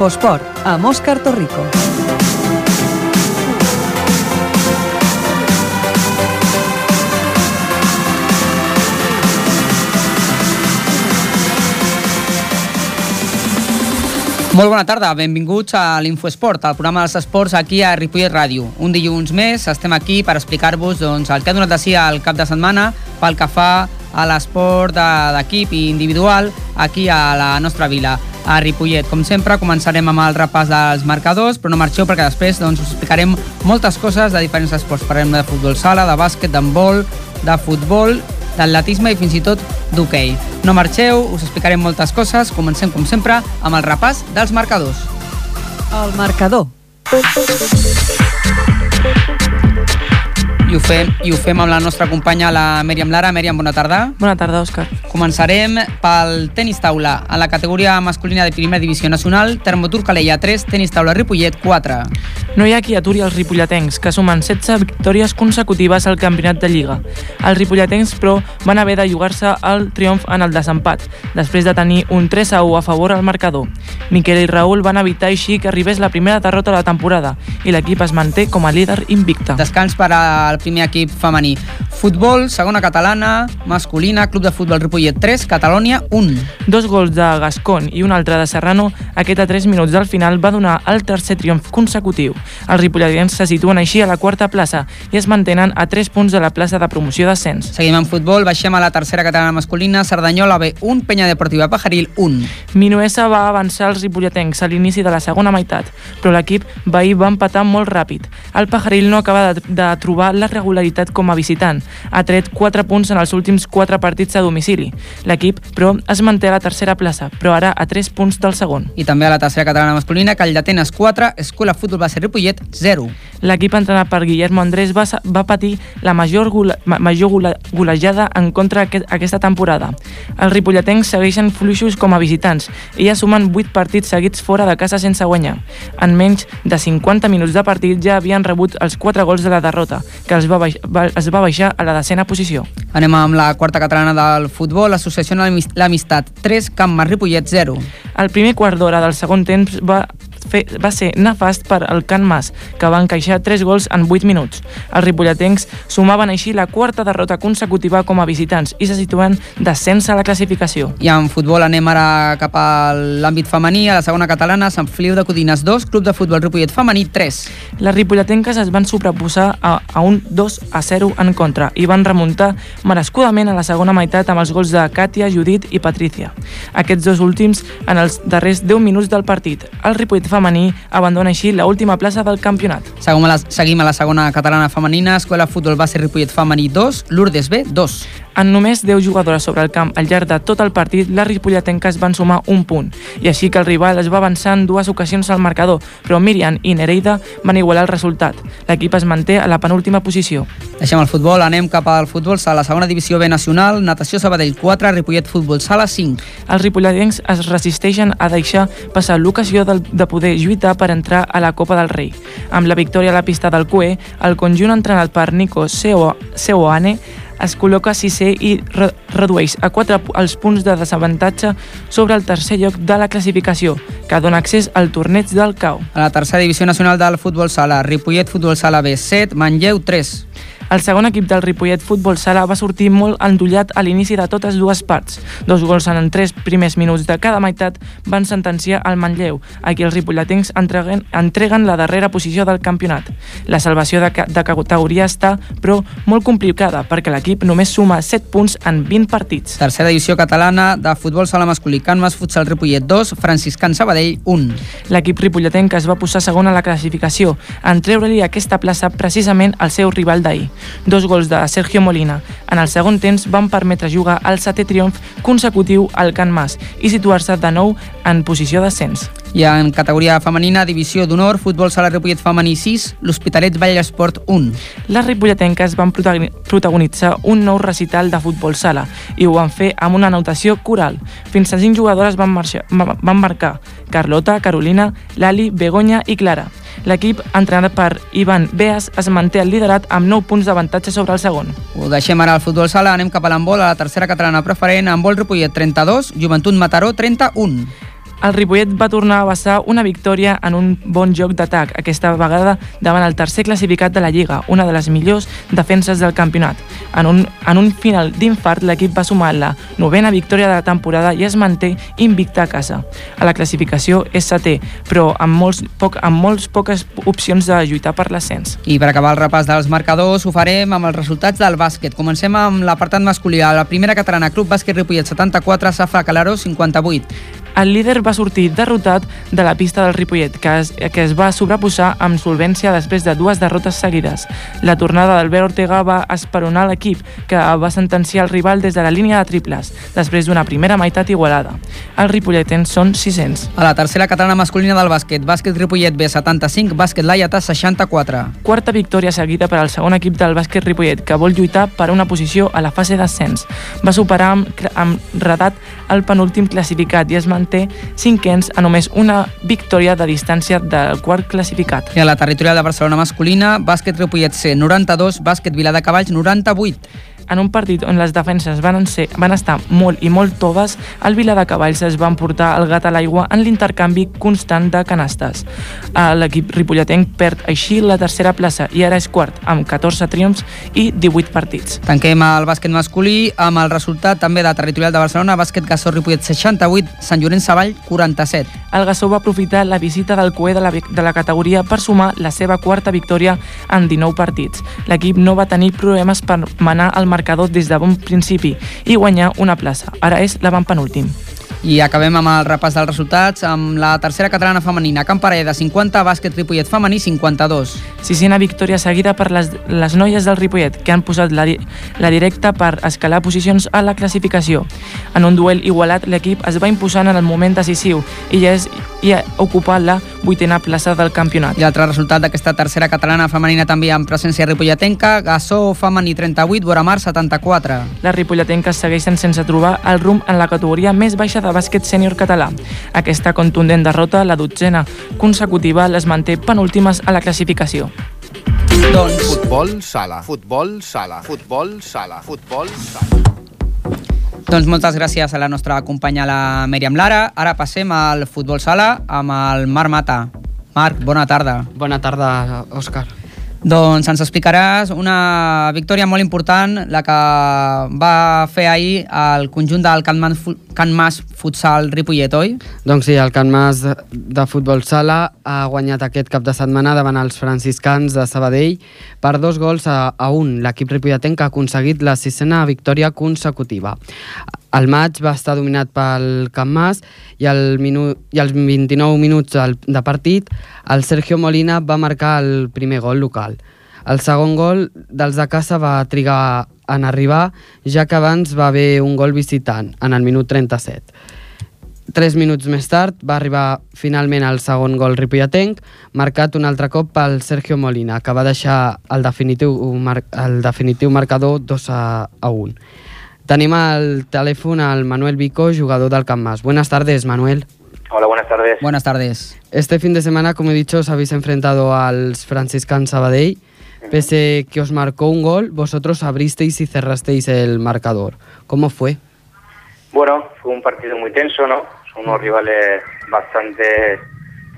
Infosport, amb Òscar Torrico. Molt bona tarda, benvinguts a l'Infoesport, el programa dels esports aquí a Ripollet Ràdio. Un dilluns més estem aquí per explicar-vos doncs, el que ha donat de si al cap de setmana pel que fa a l'esport de- d'equip i individual aquí a la nostra vila, a Ripollet. Com sempre, començarem amb el repàs dels marcadors, però no marxeu perquè després doncs, us explicarem moltes coses de diferents esports. Parlem de futbol sala, de bàsquet, d'handbol, de futbol, d'atletisme i fins i tot d'hoquei. No marxeu, us explicarem moltes coses. Comencem, com sempre, amb el repàs dels marcadors. El marcador. I ho fem, i ho fem amb la nostra companya, la Mèriam Lara. Mèriam, bona tarda. Bona tarda, Òscar. Començarem pel tenis taula. A la categoria masculina de primera divisió nacional, Termotur Calella 3, tenis taula Ripollet 4. No hi ha qui aturi els ripolletens, que sumen 16 victòries consecutives al campionat de Lliga. Els ripolletens, però, van haver de jugar-se el triomf en el desempat, després de tenir un 3 a 1 a favor al marcador. Miquel i Raül van evitar així que arribés la primera derrota de la temporada i l'equip es manté com a líder invicte. Descans per al primer equip femení. Futbol, segona catalana, masculina, Club de Futbol Ripollet 3, Catalònia 1. Dos gols de Gascon i un altre de Serrano, aquest a 3 minuts del final va donar el tercer triomf consecutiu. Els ripolletens se situen així a la quarta plaça i es mantenen a 3 punts de la plaça de promoció d'ascens. Seguim en futbol, baixem a la tercera catalana masculina, Cerdanyola B1, Penya Deportiva Pajaril 1. Minuesa va avançar els ripolletens a l'inici de la segona meitat, però l'equip veí va empatar molt ràpid. El Pajaril no acaba de, de trobar la regularitat com a visitant. Ha tret 4 punts en els últims 4 partits a domicili. L'equip, però, es manté a la tercera plaça, però ara a 3 punts del segon. I també a la tercera catalana masculina, Call d'Atenes 4, Escola Futbol Base Ripollet 0. L'equip entrenat per Guillermo Andrés va, va patir la major, gola, ma- major gola, golejada en contra aquest, aquesta temporada. Els ripolletens segueixen fluixos com a visitants i ja sumen 8 partits seguits fora de casa sense guanyar. En menys de 50 minuts de partit ja havien rebut els 4 gols de la derrota, que els va, baix, va, es va baixar a la decena posició. Anem amb la quarta catalana del futbol, Associació L'Amis- L'Amistat 3, Camp Mas Ripollet 0. El primer quart d'hora del segon temps va, fer, va ser nefast per al Can Mas, que va encaixar 3 gols en 8 minuts. Els ripolletens sumaven així la quarta derrota consecutiva com a visitants i se situen descens a la classificació. I en futbol anem ara cap a l'àmbit femení, a la segona catalana, Sant Feliu de Codines 2, Club de Futbol Ripollet Femení 3. Les ripolletenques es van sobreposar a, a un 2 a 0 en contra i van remuntar merescudament a la segona meitat amb els gols de Càtia, Judit i Patrícia. Aquests dos últims en els darrers 10 minuts del partit. El Ripollet femení abandona així la última plaça del campionat. Seguim a la, seguim a la segona catalana femenina, Escola Futbol Base Ripollet Femení 2, Lourdes B 2. En només 10 jugadores sobre el camp al llarg de tot el partit, les ripolletenques van sumar un punt, i així que el rival es va avançar en dues ocasions al marcador, però Miriam i Nereida van igualar el resultat. L'equip es manté a la penúltima posició. Deixem el futbol, anem cap al futbol sala, segona divisió B nacional, Natació Sabadell 4, Ripollet Futbol Sala 5. Els ripolletens es resisteixen a deixar passar l'ocasió del- de poder lluitar per entrar a la Copa del Rei. Amb la victòria a la pista del CUE, el conjunt entrenat per Nico Seo- Seoane es col·loca sisè i re redueix a 4 els punts de desavantatge sobre el tercer lloc de la classificació, que dona accés al torneig del CAO. A la tercera divisió nacional del futbol sala, Ripollet Futbol Sala B 7, Manlleu 3. El segon equip del Ripollet Futbol Sala va sortir molt endollat a l'inici de totes dues parts. Dos gols en tres primers minuts de cada meitat van sentenciar el Manlleu, a qui els ripolletens entreguen, entreguen la darrera posició del campionat. La salvació de, de categoria està, però, molt complicada, perquè l'equip només suma 7 punts en 20 partits. Tercera divisió catalana de futbol sala masculí, Can Mas Futsal Ripollet 2, Franciscan Sabadell 1. L'equip ripolletenc es va posar segon a la classificació, en treure-li aquesta plaça precisament al seu rival d'ahir. Dos gols de Sergio Molina en el segon temps van permetre jugar el setè triomf consecutiu al Can Mas i situar-se de nou en posició d'ascens. I en categoria femenina, divisió d'honor, futbol sala Ripollet femení 6, l'Hospitalet Vallesport 1. Les ripolletenques van protagoni- protagonitzar un nou recital de futbol sala i ho van fer amb una anotació coral. Fins a cinc jugadores van, marxar, ma- van marcar Carlota, Carolina, Lali, Begoña i Clara. L'equip, entrenat per Ivan Beas, es manté al liderat amb 9 punts d'avantatge sobre el segon. Ho deixem ara al futbol sala, anem cap a l'handbol, a la tercera catalana preferent, handbol Ripollet 32, Joventut Mataró 31. El Ripollet va tornar a vessar una victòria en un bon joc d'atac, aquesta vegada davant el tercer classificat de la Lliga, una de les millors defenses del campionat. En un, en un final d'infart, l'equip va sumar la novena victòria de la temporada i es manté invicta a casa. A la classificació és setè, però amb, molts, poc, amb molts poques opcions de lluitar per l'ascens. I per acabar el repàs dels marcadors ho farem amb els resultats del bàsquet. Comencem amb l'apartat masculí. A la primera catalana, Club Bàsquet Ripollet 74, Safra Calaró 58 el líder va sortir derrotat de la pista del Ripollet, que es, que es va sobreposar amb solvència després de dues derrotes seguides. La tornada d'Albert Ortega va esperonar l'equip, que va sentenciar el rival des de la línia de triples, després d'una primera meitat igualada. Els ripolletens són 600. A la tercera catalana masculina del bàsquet, bàsquet Ripollet B 75, bàsquet Laiata 64. Quarta victòria seguida per al segon equip del bàsquet Ripollet, que vol lluitar per una posició a la fase d'ascens. Va superar amb, amb redat el penúltim classificat i es manté cinquens a només una victòria de distància del quart classificat. I a la territorial de Barcelona masculina, bàsquet Ripollet C 92, bàsquet Vila de Cavalls 98 en un partit on les defenses van, ser, van estar molt i molt toves, el Vila de Cavalls es van portar el gat a l'aigua en l'intercanvi constant de canastes. L'equip ripolletenc perd així la tercera plaça i ara és quart, amb 14 triomfs i 18 partits. Tanquem el bàsquet masculí amb el resultat també de territorial de Barcelona, bàsquet Gassó Ripollet 68, Sant Llorenç Savall 47. El Gassó va aprofitar la visita del coer de la, de la categoria per sumar la seva quarta victòria en 19 partits. L'equip no va tenir problemes per manar el marcador des de bon principi i guanyar una plaça. Ara és l'avantpenúltim. I acabem amb el repàs dels resultats amb la tercera catalana femenina, Camp Parella 50, bàsquet Ripollet femení 52. Sisena victòria seguida per les, les noies del Ripollet, que han posat la, la directa per escalar posicions a la classificació. En un duel igualat, l'equip es va imposant en el moment decisiu i ja, és, i ha ocupat la vuitena plaça del campionat. I l'altre resultat d'aquesta tercera catalana femenina també amb presència ripolletenca, Gassó femení 38, Boramar 74. Les ripolletenques segueixen sense trobar el rumb en la categoria més baixa de de bàsquet sènior català. Aquesta contundent derrota, la dotzena consecutiva, les manté penúltimes a la classificació. Doncs... Futbol sala, futbol sala, futbol sala, futbol sala. Doncs moltes gràcies a la nostra companya, la Mèriam Lara. Ara passem al futbol sala amb el Marc Mata. Marc, bona tarda. Bona tarda, Òscar. Doncs ens explicaràs una victòria molt important, la que va fer ahir el conjunt del Can Mas, Can Mas Futsal Ripollet, oi? Doncs sí, el Can Mas de Futbol Sala ha guanyat aquest cap de setmana davant els franciscans de Sabadell per dos gols a, a un. L'equip ripolletenc ha aconseguit la sisena victòria consecutiva. El maig va estar dominat pel Camp Mas i, el minu i als 29 minuts de partit el Sergio Molina va marcar el primer gol local. El segon gol dels de casa va trigar en arribar, ja que abans va haver un gol visitant, en el minut 37. Tres minuts més tard va arribar finalment el segon gol ripolletenc, marcat un altre cop pel Sergio Molina, que va deixar el definitiu, el definitiu marcador 2 a, a 1. Tenim al telèfon al Manuel Vico, jugador del Camp Mas. Buenas tardes, Manuel. Hola, buenas tardes. Buenas tardes. Este fin de semana, como he dicho, os habéis enfrentado al Franciscan Sabadell. Pese que os marcó un gol, vosotros abristeis y cerrasteis el marcador. ¿Cómo fue? Bueno, fue un partido muy tenso, ¿no? Son unos rivales bastante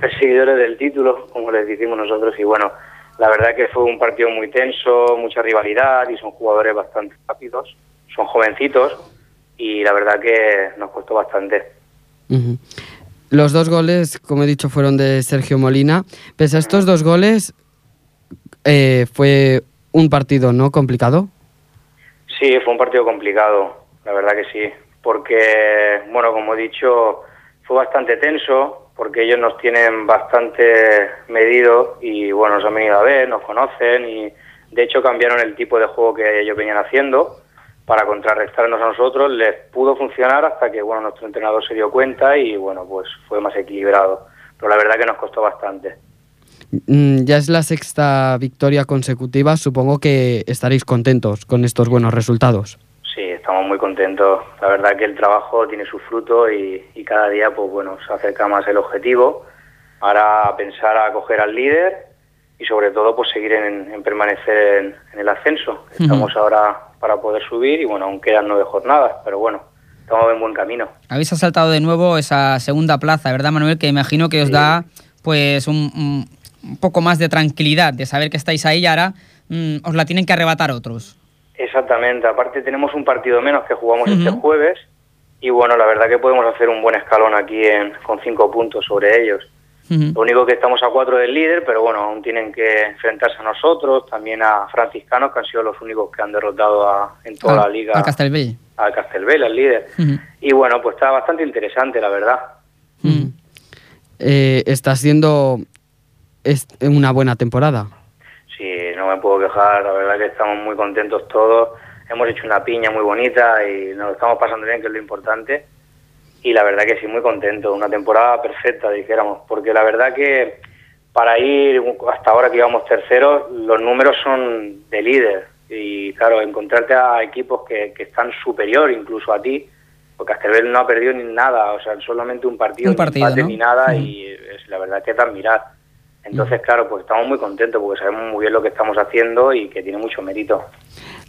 perseguidores del título, como les decimos nosotros, y bueno, la verdad que fue un partido muy tenso, mucha rivalidad y son jugadores bastante rápidos son jovencitos y la verdad que nos costó bastante. Los dos goles, como he dicho, fueron de Sergio Molina. Pese a estos dos goles, eh, fue un partido no complicado. Sí, fue un partido complicado, la verdad que sí, porque, bueno, como he dicho, fue bastante tenso, porque ellos nos tienen bastante medido y, bueno, nos han venido a ver, nos conocen y, de hecho, cambiaron el tipo de juego que ellos venían haciendo para contrarrestarnos a nosotros, les pudo funcionar hasta que bueno nuestro entrenador se dio cuenta y bueno pues fue más equilibrado. Pero la verdad que nos costó bastante. Mm, ya es la sexta victoria consecutiva, supongo que estaréis contentos con estos buenos resultados. Sí, estamos muy contentos. La verdad que el trabajo tiene su fruto y, cada día pues bueno se acerca más el objetivo. Ahora pensar a coger al líder y sobre todo pues seguir en, permanecer en, el ascenso. Estamos ahora para poder subir y bueno, aún quedan nueve jornadas, pero bueno, estamos en buen camino. Habéis asaltado de nuevo esa segunda plaza, ¿verdad, Manuel? Que imagino que os Sí. da pues un, poco más de tranquilidad, de saber que estáis ahí y ahora mm, os la tienen que arrebatar otros. Exactamente, aparte tenemos un partido menos que jugamos este jueves y bueno, la verdad que podemos hacer un buen escalón aquí en- con cinco puntos sobre ellos. Lo único que estamos a cuatro del líder, pero bueno, aún tienen que enfrentarse a nosotros, también a franciscanos, que han sido los únicos que han derrotado a- en toda la liga Al Castelbell. al Castelbel, al líder. Y bueno, pues está bastante interesante, la verdad. Ujú. Eh, está siendo es- una buena temporada. Sí, no me puedo quejar, la verdad que estamos muy contentos todos. Hemos hecho una piña muy bonita y nos lo estamos pasando bien, que es lo importante. Y la verdad que sí, muy contento. Una temporada perfecta, dijéramos, porque la verdad que para ir hasta ahora que íbamos terceros, los números son de líder. Y claro, encontrarte a equipos que, que están superior incluso a ti, porque Castelbel no ha perdido ni nada, o sea, solamente un partido, Un ni partido, empate ¿no? ni nada, y es la verdad que es de admirar. Entonces, claro, pues estamos muy contentos porque sabemos muy bien lo que estamos haciendo y que tiene mucho mérito.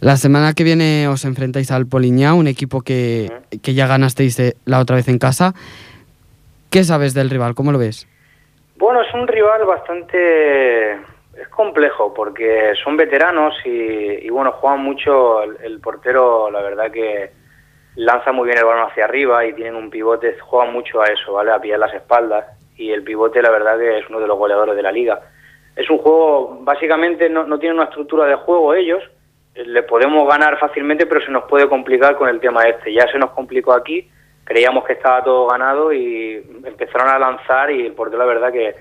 La semana que viene os enfrentáis al Poliñá, un equipo que, que ya ganasteis la otra vez en casa. ¿Qué sabes del rival? ¿Cómo lo ves? Bueno, es un rival bastante... es complejo porque son veteranos y, y, bueno, juegan mucho, el, el portero la verdad que lanza muy bien el balón hacia arriba y tienen un pivote, juegan mucho a eso, ¿vale? A pillar las espaldas y el pivote la verdad que es uno de los goleadores de la liga. Es un juego, básicamente no, no tiene una estructura de juego ellos, le podemos ganar fácilmente pero se nos puede complicar con el tema este. Ya se nos complicó aquí, creíamos que estaba todo ganado y empezaron a lanzar y portero la verdad que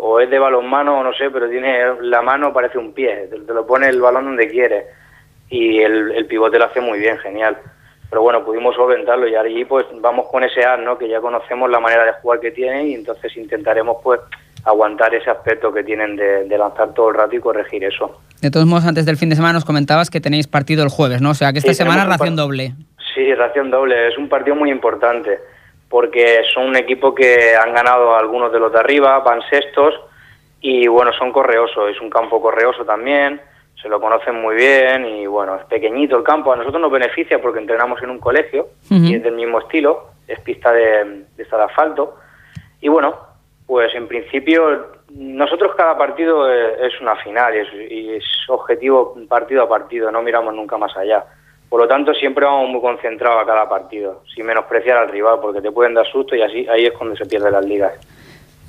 o es de balonmano o no sé, pero tiene la mano parece un pie, te, te lo pone el balón donde quiere y el, el pivote lo hace muy bien, genial. Pero bueno, pudimos solventarlo y allí pues vamos con ese as, ¿no? Que ya conocemos la manera de jugar que tienen y entonces intentaremos pues aguantar ese aspecto que tienen de, de lanzar todo el rato y corregir eso. De todos modos, antes del fin de semana nos comentabas que tenéis partido el jueves, ¿no? O sea, que esta Sí, semana ración doble. Sí, ración doble. Es un partido muy importante porque son un equipo que han ganado algunos de los de arriba, van sextos y bueno, son correosos. Es un campo correoso también, se lo conocen muy bien y bueno, es pequeñito el campo. A nosotros nos beneficia porque entrenamos en un colegio Ujú. y es del mismo estilo, es pista de, de esta de asfalto. Y bueno, pues en principio nosotros cada partido es, una final y es, y es objetivo partido a partido, no miramos nunca más allá. Por lo tanto, siempre vamos muy concentrados a cada partido, sin menospreciar al rival, porque te pueden dar susto y así ahí es cuando se pierden las ligas.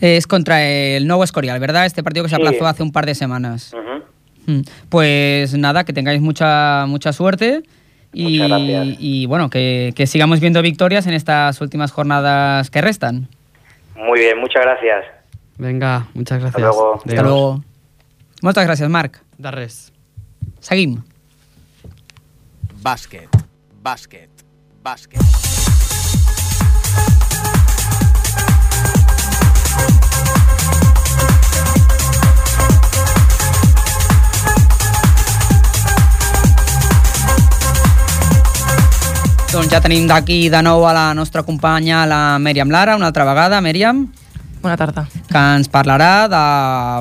Es contra el Nuevo Escorial, ¿verdad? Este partido que se Sí. aplazó hace un par de semanas. Ujú. Mm. Pues nada, que tengáis mucha, mucha suerte y, bueno, que, que sigamos viendo victorias en estas últimas jornadas que restan. Muy bien, muchas gracias. Venga, muchas gracias. luego. Hasta luego. Moltes gràcies, Marc. De res. Seguim. Bàsquet, bàsquet, bàsquet. Doncs ja tenim d'aquí de nou a la nostra companya, la Mèriam Lara, una altra vegada. Mèriam, Bona tarda. que ens parlarà de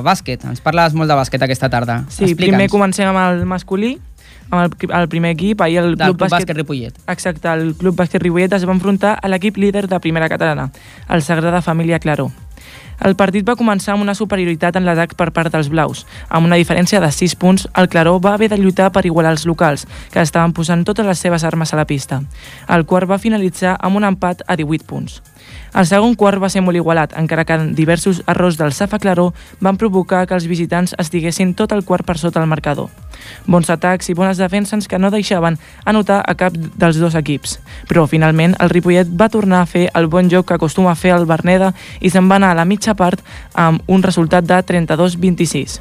bàsquet. Ens parles molt de bàsquet aquesta tarda. Sí, primer comencem amb el masculí, amb el, el primer equip. Ahir el Del Club, Club Bàsquet Ripollet. Exacte, el Club Bàsquet Ripollet es va enfrontar a l'equip líder de primera catalana, el Sagrada Família Claró. El partit va començar amb una superioritat en l'atac per part dels blaus. Amb una diferència de 6 punts, el Claró va haver de lluitar per igualar els locals, que estaven posant totes les seves armes a la pista. El quart va finalitzar amb un empat a 18 punts. El segon quart va ser molt igualat, encara que diversos errors del Safa Claró van provocar que els visitants estiguessin tot el quart per sota el marcador. Bons atacs i bones defenses que no deixaven anotar a cap dels dos equips. Però finalment el Ripollet va tornar a fer el bon joc que acostuma a fer el Berneda i se'n va anar a la mitja part amb un resultat de 32-26.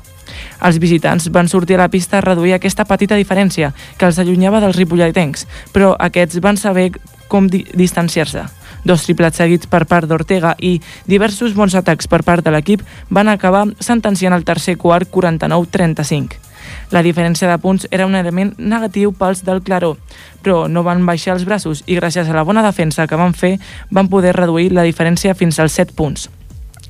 Els visitants van sortir a la pista a reduir aquesta petita diferència que els allunyava dels ripolletencs, però aquests van saber com di distanciar-se. Dos triplets seguits per part d'Ortega i diversos bons atacs per part de l'equip van acabar sentenciant el tercer quart 49-35. La diferència de punts era un element negatiu pels del Claró, però no van baixar els braços i gràcies a la bona defensa que van fer van poder reduir la diferència fins als 7 punts.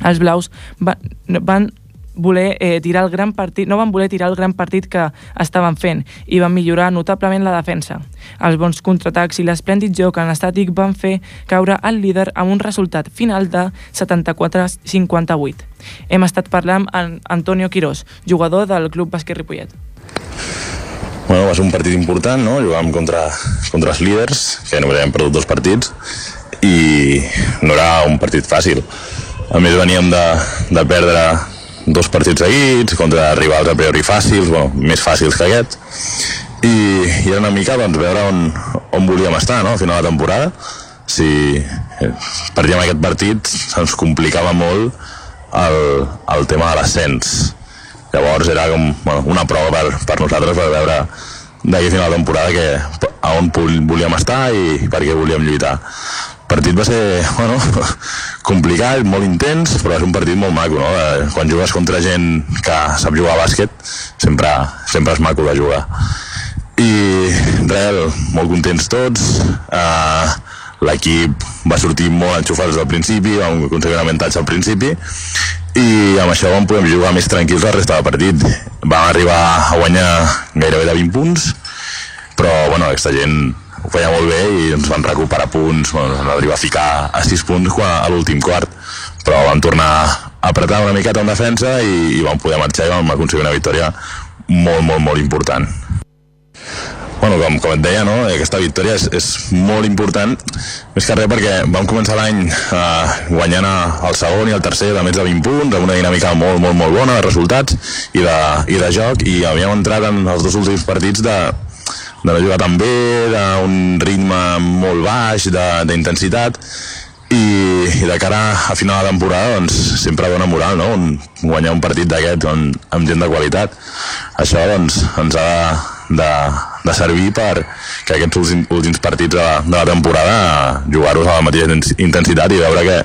Els blaus va, van voler eh, tirar el gran partit, no van voler tirar el gran partit que estaven fent i van millorar notablement la defensa. Els bons contraatacs i l'esplèndid joc en estàtic van fer caure el líder amb un resultat final de 74-58. Hem estat parlant amb Antonio Quirós, jugador del Club Bàsquet Ripollet. Bueno, va ser un partit important, no? Jugàvem contra, contra els líders, que només hem perdut dos partits, i no era un partit fàcil. A més veníem de, de perdre dos partits seguits contra rivals a priori fàcils, bueno, més fàcils que aquest, i, i era una mica doncs, veure on, on volíem estar no? al final de temporada. Si perdíem aquest partit, se'ns complicava molt el, el tema de l'ascens Llavors era com bueno, una prova per, per nosaltres per veure d'aquí final de temporada que, a on volíem estar i per què volíem lluitar. Partit va ser bueno, complicat, molt intens, però és un partit molt maco. No? Eh, quan jugues contra gent que sap jugar a bàsquet, sempre, sempre és maco de jugar. I real, molt contents tots. Uh, L'equip va sortir molt enxufat des del principi, vam aconseguir un avantatge al principi i amb això vam poder jugar més tranquils la resta del partit. Vam arribar a guanyar gairebé de 20 punts, però bueno, aquesta gent ho feia molt bé i ens van recuperar punts, bueno, vam arribar a ficar a 6 punts a l'últim quart, però vam tornar a apretar una miqueta en defensa i, i vam poder marxar i vam aconseguir una victòria molt, molt, molt important. Bueno, com, com et deia, no? aquesta victòria és, és molt important, més que res perquè vam començar l'any eh, guanyant el segon i el tercer de més de 20 punts, amb una dinàmica molt, molt, molt bona de resultats i de, i de joc, i havíem entrat en els dos últims partits de, de no jugar tan bé, d'un ritme molt baix, d'intensitat, i, i de cara a final de temporada doncs, sempre dona moral no? Un, guanyar un partit d'aquest amb gent de qualitat això doncs, ens ha de, de, de servir per que aquests últims, últims partits de, de la temporada jugar-los a la mateixa intensitat i veure que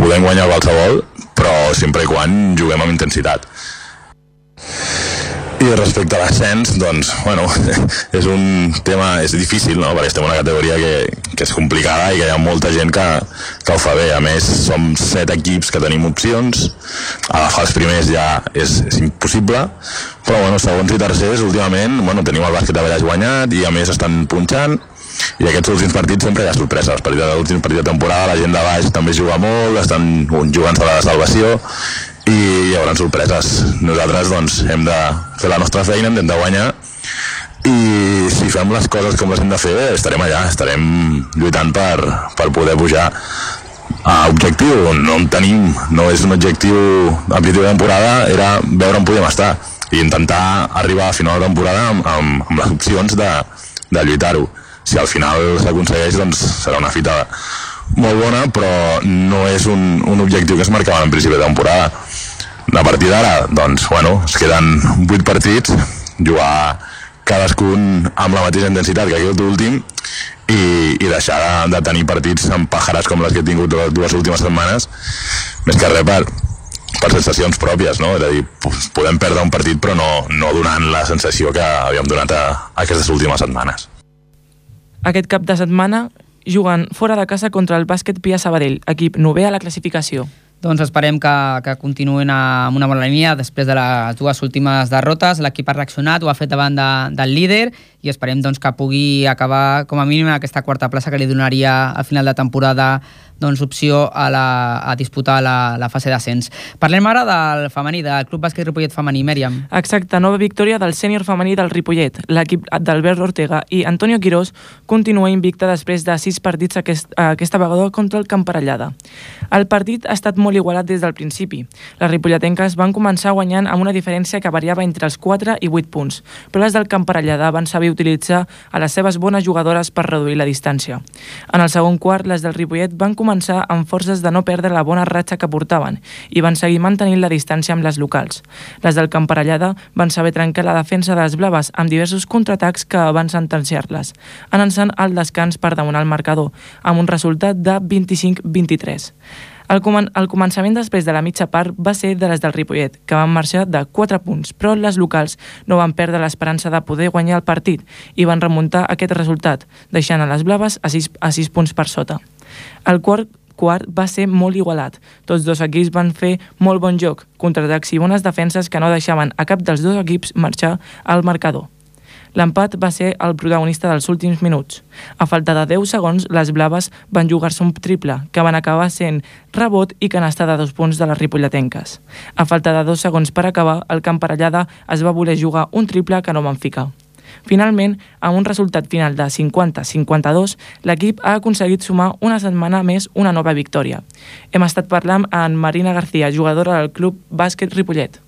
podem guanyar qualsevol però sempre i quan juguem amb intensitat i respecte a l'ascens, doncs, bueno, és un tema, és difícil, no?, perquè estem en una categoria que, que és complicada i que hi ha molta gent que, que ho fa bé. A més, som set equips que tenim opcions, agafar els primers ja és, és impossible, però, bueno, segons i tercers, últimament, bueno, tenim el bàsquet de Vallès guanyat i, a més, estan punxant, i aquests últims partits sempre hi ha sorpreses. L'últim partit de temporada la gent de baix també juga molt, estan jugant a la salvació i hi haurà sorpreses. Nosaltres doncs, hem de fer la nostra feina, hem de guanyar. I si fem les coses com les hem de fer estarem allà, estarem lluitant per, per poder pujar a objectiu, no en tenim no és un objectiu principi de temporada era veure on podíem estar i intentar arribar a final de temporada amb, amb, amb les opcions de, de lluitar-ho. Si al final s'aconsegueix doncs serà una fita molt bona però no és un, un objectiu que es marcava en principi de temporada a partir d'ara, doncs, bueno, es queden 8 partits, jugar cadascun amb la mateixa intensitat que aquest últim i, i deixar de, de tenir partits amb pajarats com les que he tingut les dues últimes setmanes, més que res per, per sensacions pròpies, no? És a dir, podem perdre un partit però no, no donant la sensació que havíem donat a, a aquestes últimes setmanes. Aquest cap de setmana juguen fora de casa contra el bàsquet Pia Sabadell, equip novè a la classificació. Doncs esperem que, que continuïn amb una bona línia després de les dues últimes derrotes. L'equip ha reaccionat, ho ha fet davant de, del líder i esperem doncs, que pugui acabar com a mínim aquesta quarta plaça que li donaria al final de temporada doncs, opció a, la, a disputar la, la fase d'ascens. Parlem ara del femení, del Club Bàsquet Ripollet femení, Mèriam. Exacte, nova victòria del sènior femení del Ripollet. L'equip d'Albert Ortega i Antonio Quirós continua invicta després de sis partits aquest, aquesta vegada contra el Camparellada. El partit ha estat molt igualat des del principi. Les ripolletenques van començar guanyant amb una diferència que variava entre els 4 i 8 punts, però les del Camparellada van saber utilitzar a les seves bones jugadores per reduir la distància. En el segon quart, les del Ripollet van començar amb forces de no perdre la bona ratxa que portaven i van seguir mantenint la distància amb les locals. Les del Camparellada van saber trencar la defensa de les blaves amb diversos contraatacs que van sentenciar-les, anant-se'n al descans per damunt el marcador, amb un resultat de 25-23. El, comen el començament després de la mitja part va ser de les del Ripollet, que van marxar de 4 punts, però les locals no van perdre l'esperança de poder guanyar el partit i van remuntar aquest resultat, deixant a les blaves a 6, a 6 punts per sota. El quart quart va ser molt igualat. Tots dos equips van fer molt bon joc, contraatacs i bones defenses que no deixaven a cap dels dos equips marxar al marcador. L'empat va ser el protagonista dels últims minuts. A falta de 10 segons, les blaves van jugar-se un triple, que van acabar sent rebot i canasta de dos punts de les ripolletenques. A falta de dos segons per acabar, el camp parellada es va voler jugar un triple que no van ficar. Finalment, amb un resultat final de 50-52, l'equip ha aconseguit sumar una setmana més una nova victòria. Hem estat parlant amb Marina García, jugadora del club bàsquet Ripollet.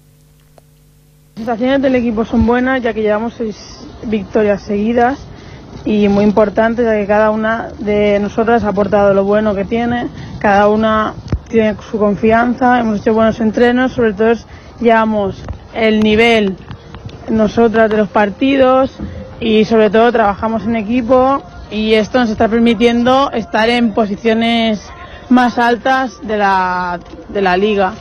Las sensaciones del equipo son buenas ya que llevamos seis victorias seguidas y muy importantes ya que cada una de nosotras ha aportado lo bueno que tiene, cada una tiene su confianza, hemos hecho buenos entrenos, sobre todo llevamos el nivel nosotras de los partidos y sobre todo trabajamos en equipo y esto nos está permitiendo estar en posiciones más altas de la, de la liga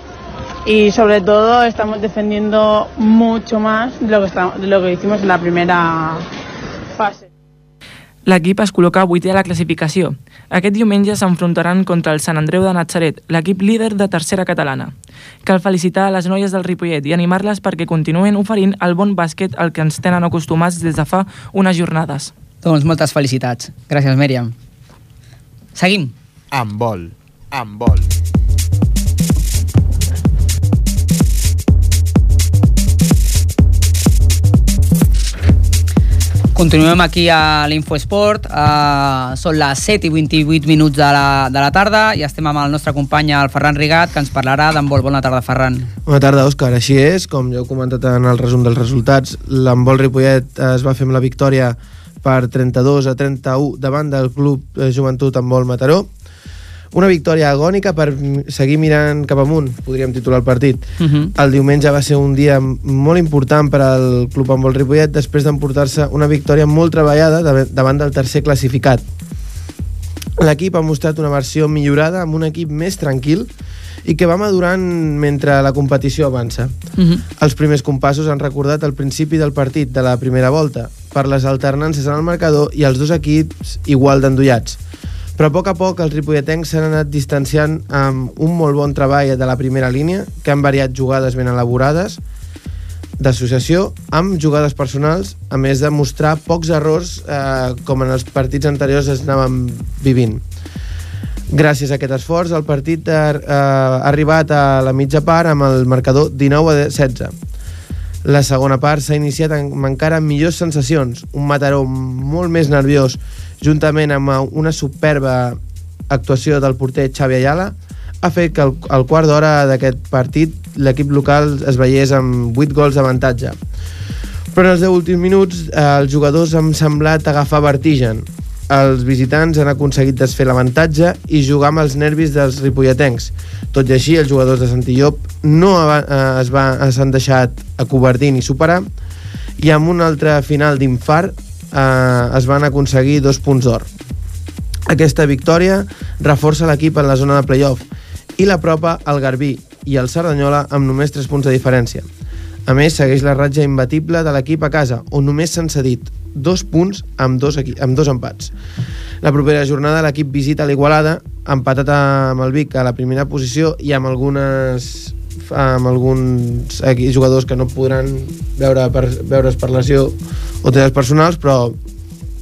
y sobre todo estamos defendiendo mucho más de lo que, estamos, de lo que hicimos en la primera fase. L'equip es col·loca vuitè a la classificació. Aquest diumenge s'enfrontaran contra el Sant Andreu de Natzaret, l'equip líder de tercera catalana. Cal felicitar a les noies del Ripollet i animar-les perquè continuen oferint el bon bàsquet al que ens tenen acostumats des de fa unes jornades. Doncs moltes felicitats. Gràcies, Mèriam. Seguim. Amb vol. Amb vol. Continuem aquí a l'Infoesport. Uh, són les 7 i 28 minuts de la, de la tarda i estem amb el nostre company, el Ferran Rigat, que ens parlarà d'handbol. Bona tarda, Ferran. Bona tarda, Òscar. Així és, com ja heu comentat en el resum dels resultats, l'handbol Ripollet es va fer amb la victòria per 32 a 31 davant del Club Joventut Handbol Mataró. Una victòria agònica per seguir mirant cap amunt, podríem titular el partit. Uh -huh. El diumenge va ser un dia molt important per al Club Handbol Ripollet després d'emportar-se una victòria molt treballada davant del tercer classificat. L'equip ha mostrat una versió millorada amb un equip més tranquil i que va madurant mentre la competició avança. Uh -huh. Els primers compassos han recordat el principi del partit de la primera volta per les alternances en el marcador i els dos equips igual d'endollats. Però a poc a poc els ripolletens s'han anat distanciant amb un molt bon treball de la primera línia, que han variat jugades ben elaborades, d'associació amb jugades personals, a més de mostrar pocs errors eh, com en els partits anteriors es anaven vivint. Gràcies a aquest esforç, el partit ha, eh, ha arribat a la mitja part amb el marcador 19 a 16. La segona part s'ha iniciat amb encara millors sensacions, un Mataró molt més nerviós, juntament amb una superba actuació del porter Xavi Ayala, ha fet que al, quart d'hora d'aquest partit l'equip local es veiés amb 8 gols d'avantatge. Però en els 10 últims minuts eh, els jugadors han semblat agafar vertigen. Els visitants han aconseguit desfer l'avantatge i jugar amb els nervis dels ripolletens. Tot i així, els jugadors de Santillop no eh, es va, s'han deixat acobardir ni superar i amb un altre final d'infart eh, es van aconseguir dos punts d'or. Aquesta victòria reforça l'equip en la zona de playoff i l'apropa al Garbí i el Cerdanyola amb només 3 punts de diferència. A més, segueix la ratja imbatible de l'equip a casa, on només s'han cedit dos punts amb dos, amb dos empats. La propera jornada l'equip visita l'Igualada, empatat amb el Vic a la primera posició i amb algunes amb alguns jugadors que no podran veure per, veure's per lesió o temes personals, però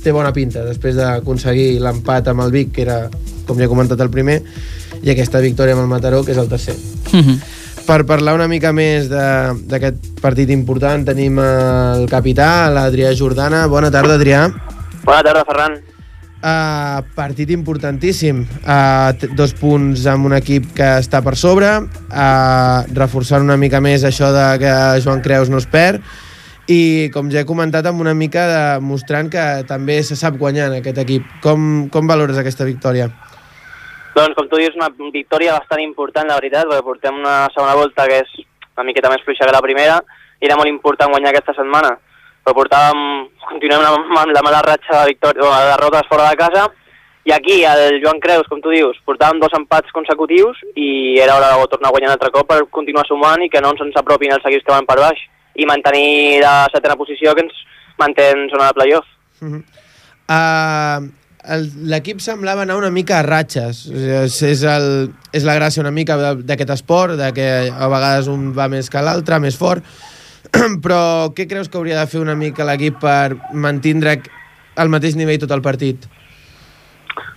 té bona pinta després d'aconseguir l'empat amb el Vic, que era, com ja he comentat, el primer, i aquesta victòria amb el Mataró, que és el tercer. Uh -huh. Per parlar una mica més d'aquest partit important tenim el capità, l'Adrià Jordana. Bona tarda, Adrià. Bona tarda, Ferran. Uh, partit importantíssim. Uh, dos punts amb un equip que està per sobre, uh, reforçant una mica més això de que Joan Creus no es perd, i com ja he comentat amb una mica de, mostrant que també se sap guanyar en aquest equip. Com, com valores aquesta victòria? Doncs, com tu dius, una victòria bastant important, la veritat, perquè portem una segona volta que és una miqueta més fluixa que la primera, i era molt important guanyar aquesta setmana. Però portàvem, continuem amb la mala ratxa de, victòria, de derrotes fora de casa, i aquí, el Joan Creus, com tu dius, portàvem dos empats consecutius i era hora de tornar a guanyar un altre cop per continuar sumant i que no ens apropin els equips que van per baix i mantenir la setena posició que ens manté en zona de playoff. Uh -huh. uh, l'equip semblava anar una mica a ratxes. És, és, el, és la gràcia una mica d'aquest esport, de que a vegades un va més que l'altre, més fort. Però què creus que hauria de fer una mica l'equip per mantindre al mateix nivell tot el partit?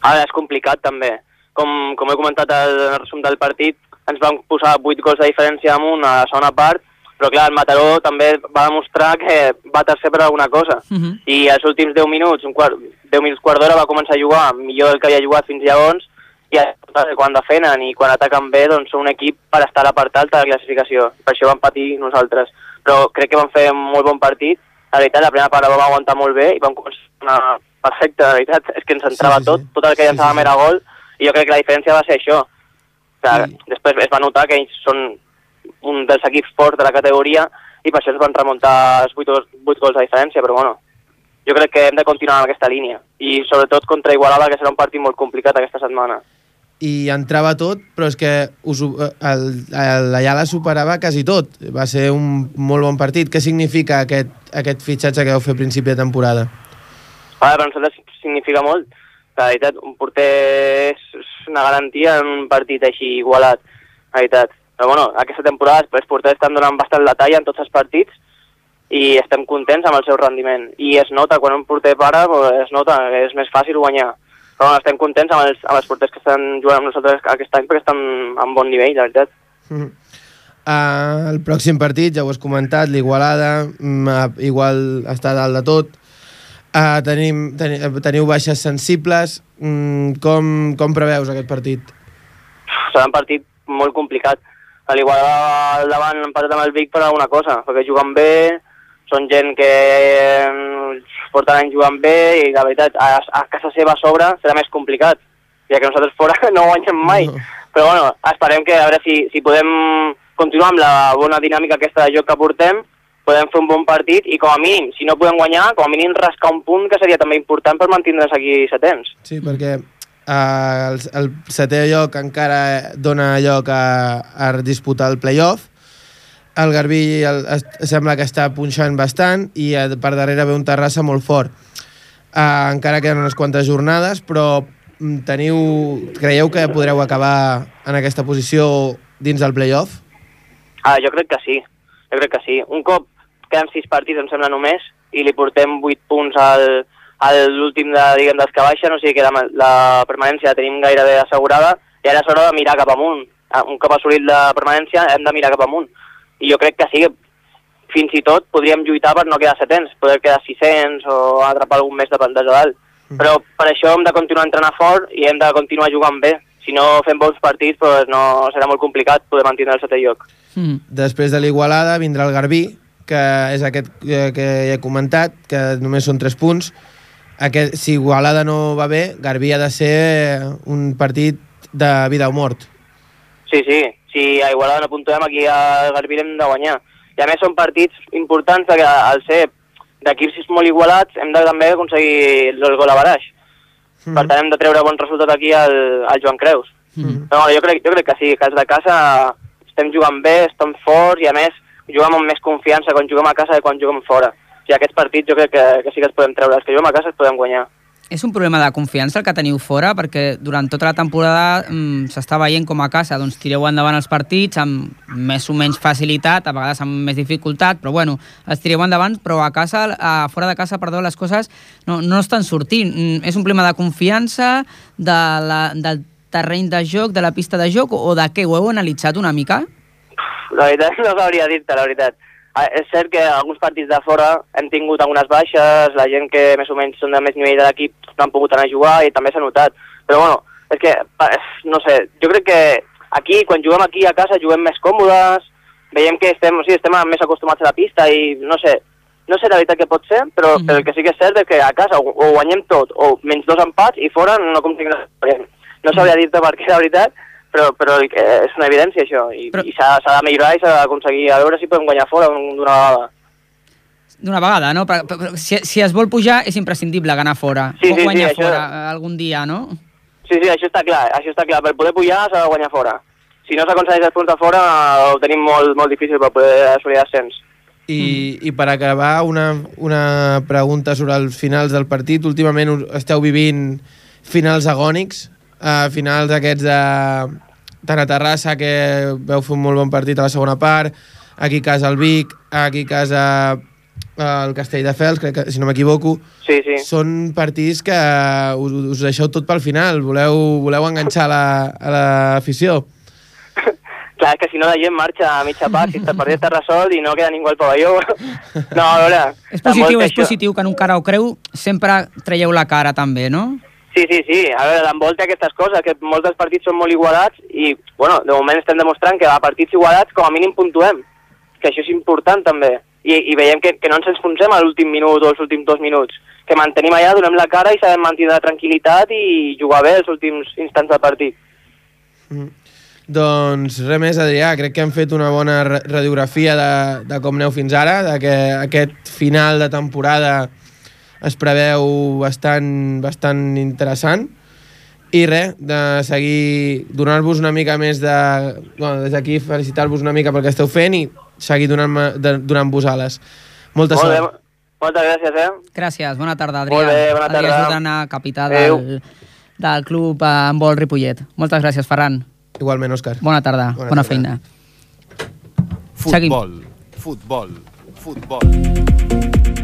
Ara és complicat també. Com, com he comentat al en el resum del partit, ens van posar 8 gols de diferència amunt a la segona part, però clar, el Mataró també va demostrar que va tercer per alguna cosa. Uh -huh. I els últims 10 minuts, un quart, 10 minuts quart d'hora va començar a jugar millor del que havia jugat fins llavors, i quan defenen i quan ataquen bé, doncs són un equip per estar a la part alta de la classificació. Per això vam patir nosaltres. Però crec que vam fer un molt bon partit. La veritat, la primera part la vam aguantar molt bé i vam començar perfecte, la veritat. És que ens entrava Sí, sí, tot, sí. tot el que llançàvem era gol, i jo crec que la diferència va ser això. O sigui, Després es va notar que ells són un dels equips forts de la categoria i per això ens van remuntar els 8, 8 gols de diferència, però bueno, jo crec que hem de continuar amb aquesta línia i sobretot contra Igualada, que serà un partit molt complicat aquesta setmana. I entrava tot, però és que us, el, el, la superava quasi tot. Va ser un molt bon partit. Què significa aquest, aquest fitxatge que vau fer a principi de temporada? Ara, per nosaltres significa molt. La veritat, un porter és una garantia en un partit així igualat, la veritat. Però bueno, aquesta temporada els porters estan donant bastant la talla en tots els partits i estem contents amb el seu rendiment. I es nota, quan un porter para, es nota que és més fàcil guanyar. Però bueno, estem contents amb els, amb els porters que estan jugant amb nosaltres aquest any perquè estan en bon nivell, la veritat. Uh, el pròxim partit, ja ho has comentat, l'Igualada, mm, uh, igual està dalt de tot. Uh, tenim, teni, teniu baixes sensibles. Mm, com, com preveus aquest partit? serà un partit molt complicat. A l'Igualada al davant han empatat amb el Vic per alguna cosa, perquè juguen bé, són gent que eh, porten anys jugant bé i la veritat, a, a casa seva a sobre serà més complicat, ja que nosaltres fora no guanyem mai. No. Però bueno, esperem que a veure si, si podem continuar amb la bona dinàmica aquesta de joc que portem, podem fer un bon partit i com a mínim, si no podem guanyar, com a mínim rascar un punt que seria també important per mantindre's aquí setens. Sí, perquè uh, el, el setè lloc encara dona lloc a, a disputar el playoff. El Garbí el, es, sembla que està punxant bastant i eh, per darrere ve un Terrassa molt fort. Uh, encara queden unes quantes jornades, però mm, teniu, creieu que podreu acabar en aquesta posició dins del playoff? Ah, jo crec que sí, jo crec que sí. Un cop queden sis partits, em sembla només, i li portem vuit punts al, a l'últim de, diguem, dels que baixen, o sigui que la, la permanència la tenim gairebé assegurada, i ara és hora de mirar cap amunt. Ah, Un cop assolit la permanència hem de mirar cap amunt. I jo crec que sí, fins i tot podríem lluitar per no quedar setents, poder quedar 600 o atrapar algun més de de dalt. Però per això hem de continuar entrenant fort i hem de continuar jugant bé. Si no fem bons partits, doncs no, serà molt complicat poder mantenir el setè lloc. Mm. Després de l'Igualada vindrà el Garbí, que és aquest eh, que he comentat, que només són 3 punts. Aquest, si Igualada no va bé, Garbí ha de ser un partit de vida o mort. Sí, sí, si a Igualada no puntuem, aquí a Garbí hem de guanyar. I a més són partits importants que al ser d'equips molt igualats hem de també aconseguir el gol a baraix. Mm. Per tant hem de treure bon resultat aquí al, al Joan Creus. Mm. Però bueno, jo crec, jo crec que sí, que els de casa estem jugant bé, estem forts i a més juguem amb més confiança quan juguem a casa que quan juguem fora. O sigui, aquests partits jo crec que, que sí que els podem treure. Els que juguem a casa els podem guanyar. És un problema de confiança el que teniu fora, perquè durant tota la temporada mm, s'està veient com a casa doncs, tireu endavant els partits amb més o menys facilitat, a vegades amb més dificultat, però bueno, els tireu endavant, però a casa, a fora de casa, perdó, les coses no, no estan sortint. Mm, és un problema de confiança, de la, del terreny de joc, de la pista de joc, o de què? Ho heu analitzat una mica? La veritat no sabria dir-te, la veritat. Ah, És cert que alguns partits de fora hem tingut algunes baixes, la gent que més o menys són de més nivell de l'equip no han pogut anar a jugar i també s'ha notat. Però bueno, és que, no sé, jo crec que aquí, quan juguem aquí a casa, juguem més còmodes, veiem que estem, o sigui, estem més acostumats a la pista i no sé, no sé la veritat que pot ser, però, Mhm. però el que sí que és cert és que a casa o, o guanyem tot, o menys dos empats, i fora no aconseguim res. No sabria dir-te per què, la veritat, però, però que és una evidència això, i, Però- i s'ha s'ha de millorar i s'ha d'aconseguir, a veure si podem guanyar fora d'una vegada. D'una vegada, no? Però, però, si, si es vol pujar, és imprescindible ganar fora. Sí, o sí, sí, guanyar això- fora eh, algun dia, no? Sí, sí, això està clar, això està clar. Per poder pujar s'ha de guanyar fora. Si no s'aconsegueix els punts de fora, ho tenim molt, molt difícil per poder assolir ascens. I, i per acabar, una, una pregunta sobre els finals del partit. Últimament esteu vivint finals agònics, uh, finals aquests de... tant a Terrassa, que veu fer un molt bon partit a la segona part, aquí a casa el Vic, aquí a casa eh, el Castelldefels, crec que, si no m'equivoco. Sí, sí. Són partits que us, us deixeu tot pel final, voleu, voleu enganxar la, a l'afició. Clar, que si no la gent marxa a mitja part, si el partit està resolt i no queda ningú al pavelló. No, a veure... És està positiu, que és això- positiu que en un cara o creu sempre traieu la cara també, no? Sí, sí, sí. A veure, l'envolta aquestes coses, que molts dels partits són molt igualats i, bueno, de moment estem demostrant que a partits igualats com a mínim puntuem, que això és important també. I, i veiem que, que no ens enfonsem a l'últim minut o els últims dos minuts, que mantenim allà, donem la cara i sabem mantenir la tranquil·litat i jugar bé els últims instants del partit. Doncs res més, Adrià, crec que hem fet una bona ra- radiografia de, de com aneu fins ara, de que aquest final de temporada es preveu bastant, bastant interessant. I res, de seguir, donar-vos una mica més de... Bueno, des d'aquí felicitar-vos una mica pel que esteu fent i seguir donant-vos ales. Molta Molt bé, sort. moltes gràcies, eh? Gràcies, bona tarda, Adrià. Molt bé, bona tarda. Adrià Jordana, capità Adéu. del, del club eh, handbol Ripollet. Moltes gràcies, Ferran. Igualment, Òscar. Bona tarda, Bona bona, tarda. feina. Futbol, futbol, futbol.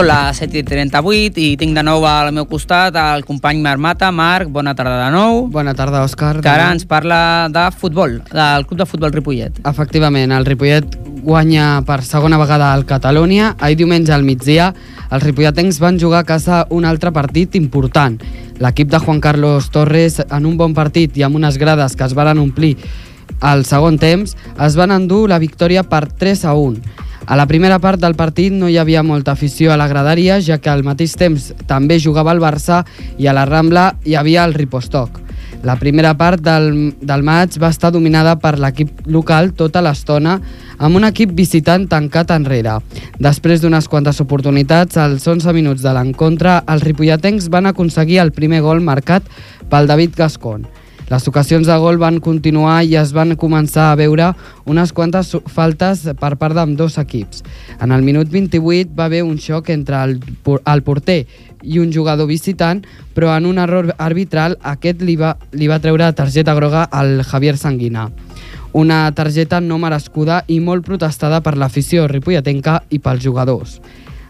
Són les 7.38 i tinc de nou al meu costat el company Marc Mata. Marc, bona tarda de nou. Bona tarda, Òscar. Que ara ens parla de futbol, del Club de Futbol Ripollet. Efectivament, el Ripollet guanya per segona vegada al Catalunya. Ahir diumenge al migdia, els ripolletens van jugar a casa un altre partit important. L'equip de Juan Carlos Torres, en un bon partit i amb unes grades que es varen omplir al segon temps, es van endur la victòria per 3 a 1. A la primera part del partit no hi havia molta afició a la graderia, ja que al mateix temps també jugava el Barça i a la Rambla hi havia el Ripostoc. La primera part del, del maig va estar dominada per l'equip local tota l'estona, amb un equip visitant tancat enrere. Després d'unes quantes oportunitats, als 11 minuts de l'encontre, els ripolletens van aconseguir el primer gol marcat pel David Gascon. Les ocasions de gol van continuar i es van començar a veure unes quantes faltes per part d'amb dos equips. En el minut 28 va haver un xoc entre el, el porter i un jugador visitant, però en un error arbitral aquest li va, li va treure targeta groga al Javier Sanguina. Una targeta no merescuda i molt protestada per l'afició ripolletenca i pels jugadors.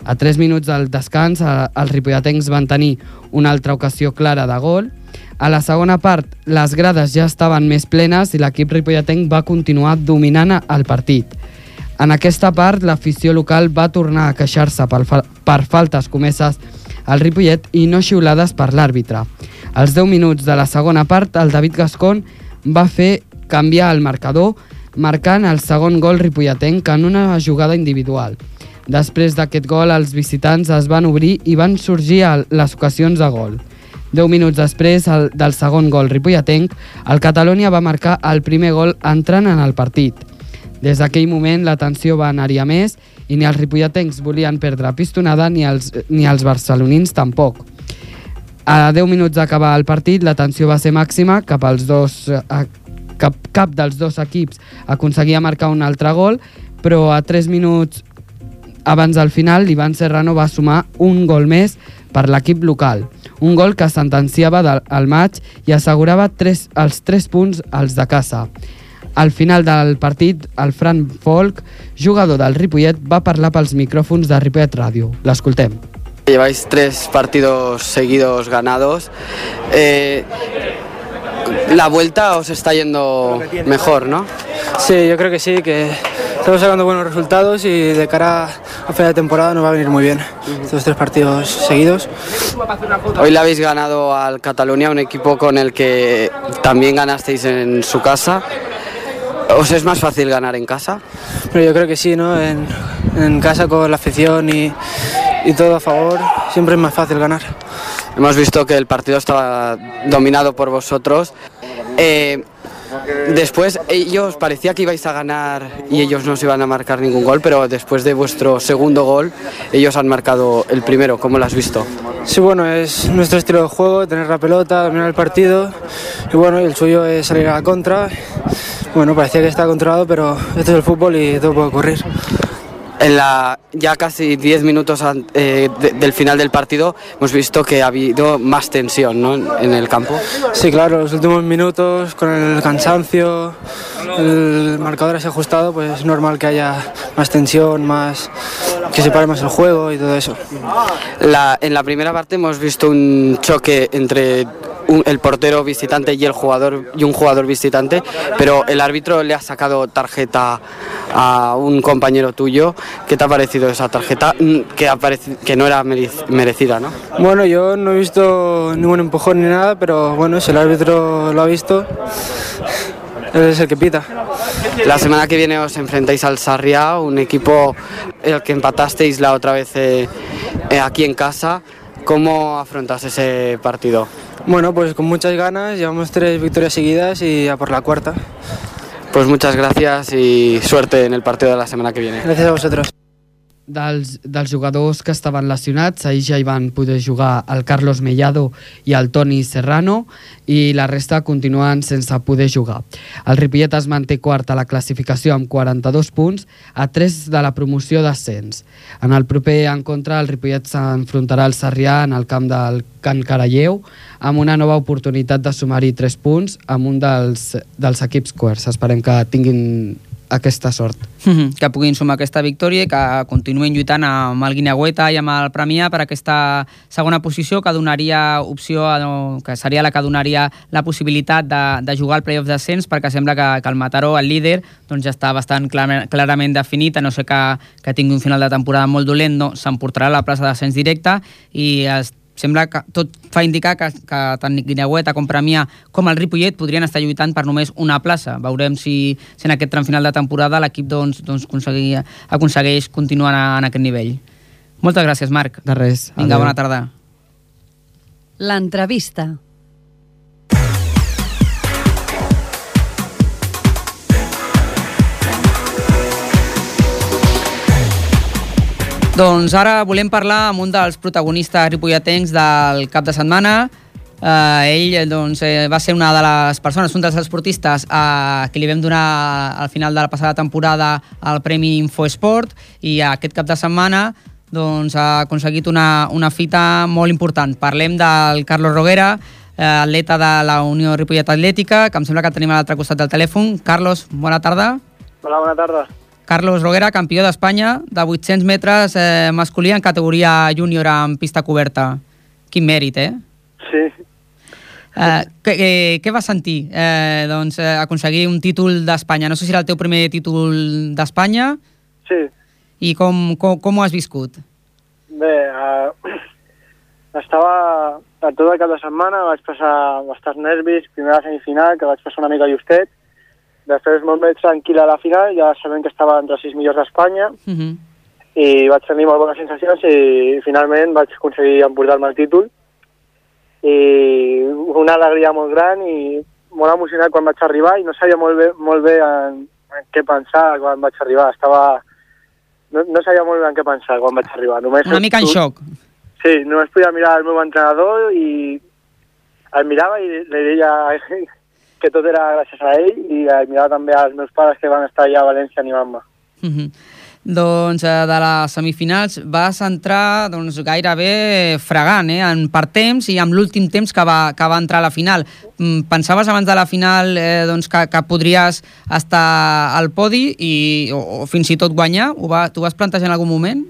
A 3 minuts del descans, els ripolletens van tenir una altra ocasió clara de gol. A la segona part, les grades ja estaven més plenes i l'equip ripolletenc va continuar dominant el partit. En aquesta part, l'afició local va tornar a queixar-se per, fa per faltes comeses al Ripollet i no xiulades per l'àrbitre. Als 10 minuts de la segona part, el David Gascon va fer canviar el marcador, marcant el segon gol ripolletenc en una jugada individual. Després d'aquest gol, els visitants es van obrir i van sorgir les ocasions de gol. 10 minuts després el, del segon gol ripolletenc, el Catalunya va marcar el primer gol entrant en el partit. Des d'aquell moment la tensió va anar-hi a més i ni els ripolletens volien perdre pistonada ni els, ni els barcelonins tampoc. A 10 minuts d'acabar el partit la tensió va ser màxima cap als dos a, cap, cap dels dos equips aconseguia marcar un altre gol però a 3 minuts abans del final l'Ivan Serrano va sumar un gol més per l'equip local. Un gol que sentenciava del, el maig i assegurava tres, els 3 punts als de casa. Al final del partit, el Fran Folk, jugador del Ripollet, va parlar pels micròfons de Ripollet Ràdio. L'escoltem. Lleváis tres partidos seguidos ganados. Eh, la vuelta os está yendo mejor, ¿no? Sí, yo creo que sí, que estamos sacando buenos resultados y de cara a final de temporada nos va a venir muy bien estos tres partidos seguidos. Hoy le habéis ganado al Cataluña, un equipo con el que también ganasteis en su casa. ¿Os es más fácil ganar en casa? Pero yo creo que sí, ¿no? En, en casa con la afición y, y todo a favor, siempre es más fácil ganar. Hemos visto que el partido estaba dominado por vosotros. Eh, Después ellos parecía que ibais a ganar y ellos no se iban a marcar ningún gol, pero después de vuestro segundo gol, ellos han marcado el primero. ¿Cómo lo has visto? Sí, bueno, es nuestro estilo de juego, tener la pelota, dominar el partido y bueno, el suyo es salir a la contra. Bueno, parecía que está controlado, pero esto es el fútbol y todo puede ocurrir. En la, ya casi 10 minutos eh, de- del final del partido hemos visto que ha habido más tensión ¿no? en el campo. Sí, claro, los últimos minutos con el cansancio, el marcador así ajustado, pues es normal que haya más tensión, más que se pare más el juego y todo eso. La- en la primera parte hemos visto un choque entre un- el portero visitante y el jugador y un jugador visitante, pero el árbitro le ha sacado tarjeta a un compañero tuyo. ¿Qué te ha parecido esa tarjeta? Mm, Que, ha pareci- que no era merec- merecida, ¿no? Bueno, yo no he visto ningún empujón ni nada, pero bueno, si el árbitro lo ha visto, él es el que pita. La semana que viene os enfrentáis al Sarriá, un equipo el que empatasteis la otra vez eh, eh, aquí en casa. ¿Cómo afrontas ese partido? Bueno, pues con muchas ganas, llevamos tres victorias seguidas y a por la cuarta. Pues muchas gracias y suerte en el partido de la semana que viene. Gracias a vosotros. Dels, dels jugadors que estaven lesionats, ahir ja hi van poder jugar el Carlos Mellado i el Toni Serrano i la resta continuen sense poder jugar. El Ripollet es manté quart a la classificació amb 42 punts a 3 de la promoció d'ascens. En el proper encontre el Ripollet s'enfrontarà al Sarrià en el camp del Can Caralleu amb una nova oportunitat de sumar-hi 3 punts amb un dels, dels equips quarts. Esperem que tinguin aquesta sort. Mhm, que puguin sumar aquesta victòria i que continuïn lluitant amb el Guineueta i amb el Premià per aquesta segona posició que donaria opció, a, no, que seria la que donaria la possibilitat de, de jugar al playoff d'ascens perquè sembla que, que el Mataró, el líder, doncs ja està bastant clar, clarament definit, a no ser que, que tingui un final de temporada molt dolent, no, s'emportarà la plaça d'ascens directe i es sembla que tot fa indicar que, que tant Guineueta com Premià com el Ripollet podrien estar lluitant per només una plaça. Veurem si, si en aquest tram final de temporada l'equip doncs, doncs aconseguir, aconsegueix continuar en, en aquest nivell. Moltes gràcies, Marc. De res. Vinga, Adéu. bona tarda. L'entrevista. Doncs ara volem parlar amb un dels protagonistes ripolletens del cap de setmana. Uh, ell doncs, eh, va ser una de les persones, un dels esportistes uh, que li vam donar al final de la passada temporada el Premi Infoesport i aquest cap de setmana doncs, ha aconseguit una, una fita molt important. Parlem del Carlos Roguera, eh, atleta de la Unió Ripollet Atlètica, que em sembla que tenim a l'altre costat del telèfon. Carlos, bona tarda. Hola, bona tarda. Carlos Roguera, campió d'Espanya de 800 metres eh, masculí en categoria júnior en pista coberta. Quin mèrit, eh? Sí. Eh, què, eh, què vas sentir? Eh, doncs, eh, aconseguir un títol d'Espanya. No sé si era el teu primer títol d'Espanya Sí. i com, com, com ho has viscut? Bé, uh, estava a tot el cap de setmana, vaig passar bastants nervis, primer la semifinal, que vaig passar una mica justet, després molt més tranquil a la final, ja sabent que estava entre els sis millors d'Espanya, Uh -huh. i vaig tenir molt bones sensacions i finalment vaig aconseguir emportar-me el títol i una alegria molt gran i molt emocionat quan vaig arribar i no sabia molt bé, molt bé en, en què pensar quan vaig arribar. Estava... No, no sabia molt bé en què pensar quan vaig arribar. Només Una mica en xoc. Sí, només podia mirar el meu entrenador i el mirava i li deia que tot era gràcies a ell i el mirava també als meus pares que van estar allà a València animant-me. Uh -huh. Doncs eh, de les semifinals vas entrar doncs, gairebé fregant, eh? en per temps i amb l'últim temps que va, que va entrar a la final. Mm, Pensaves abans de la final eh, doncs, que, que podries estar al podi i, o, o fins i tot guanyar? Ho va, T'ho vas plantejar en algun moment?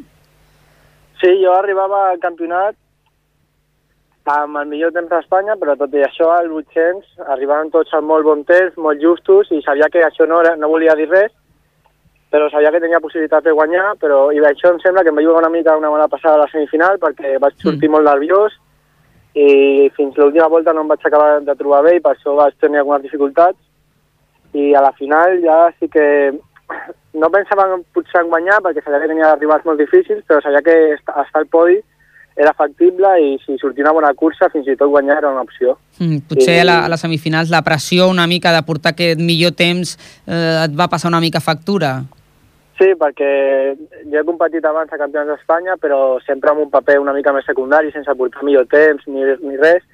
Sí, jo arribava al campionat amb el millor temps d'Espanya, però tot i això, al 800, arribaven tots amb molt bon temps, molt justos, i sabia que això no, era, no volia dir res, però sabia que tenia possibilitat de guanyar, però i això em sembla que em va jugar una mica una mala passada a la semifinal, perquè vaig sortir mm. molt nerviós, i fins l'última volta no em vaig acabar de trobar bé, i per això vaig tenir algunes dificultats, i a la final ja sí que no pensava en, potser en guanyar, perquè sabia que tenia rivals molt difícils, però sabia que est- estar al podi era factible i si sortia una bona cursa fins i tot guanyar era una opció. Mm, potser I- a, la, a les semifinals la pressió una mica de portar aquest millor temps eh, et va passar una mica factura. Sí, perquè jo he competit abans a campionats d'Espanya, però sempre amb un paper una mica més secundari, sense portar millor temps ni, ni res,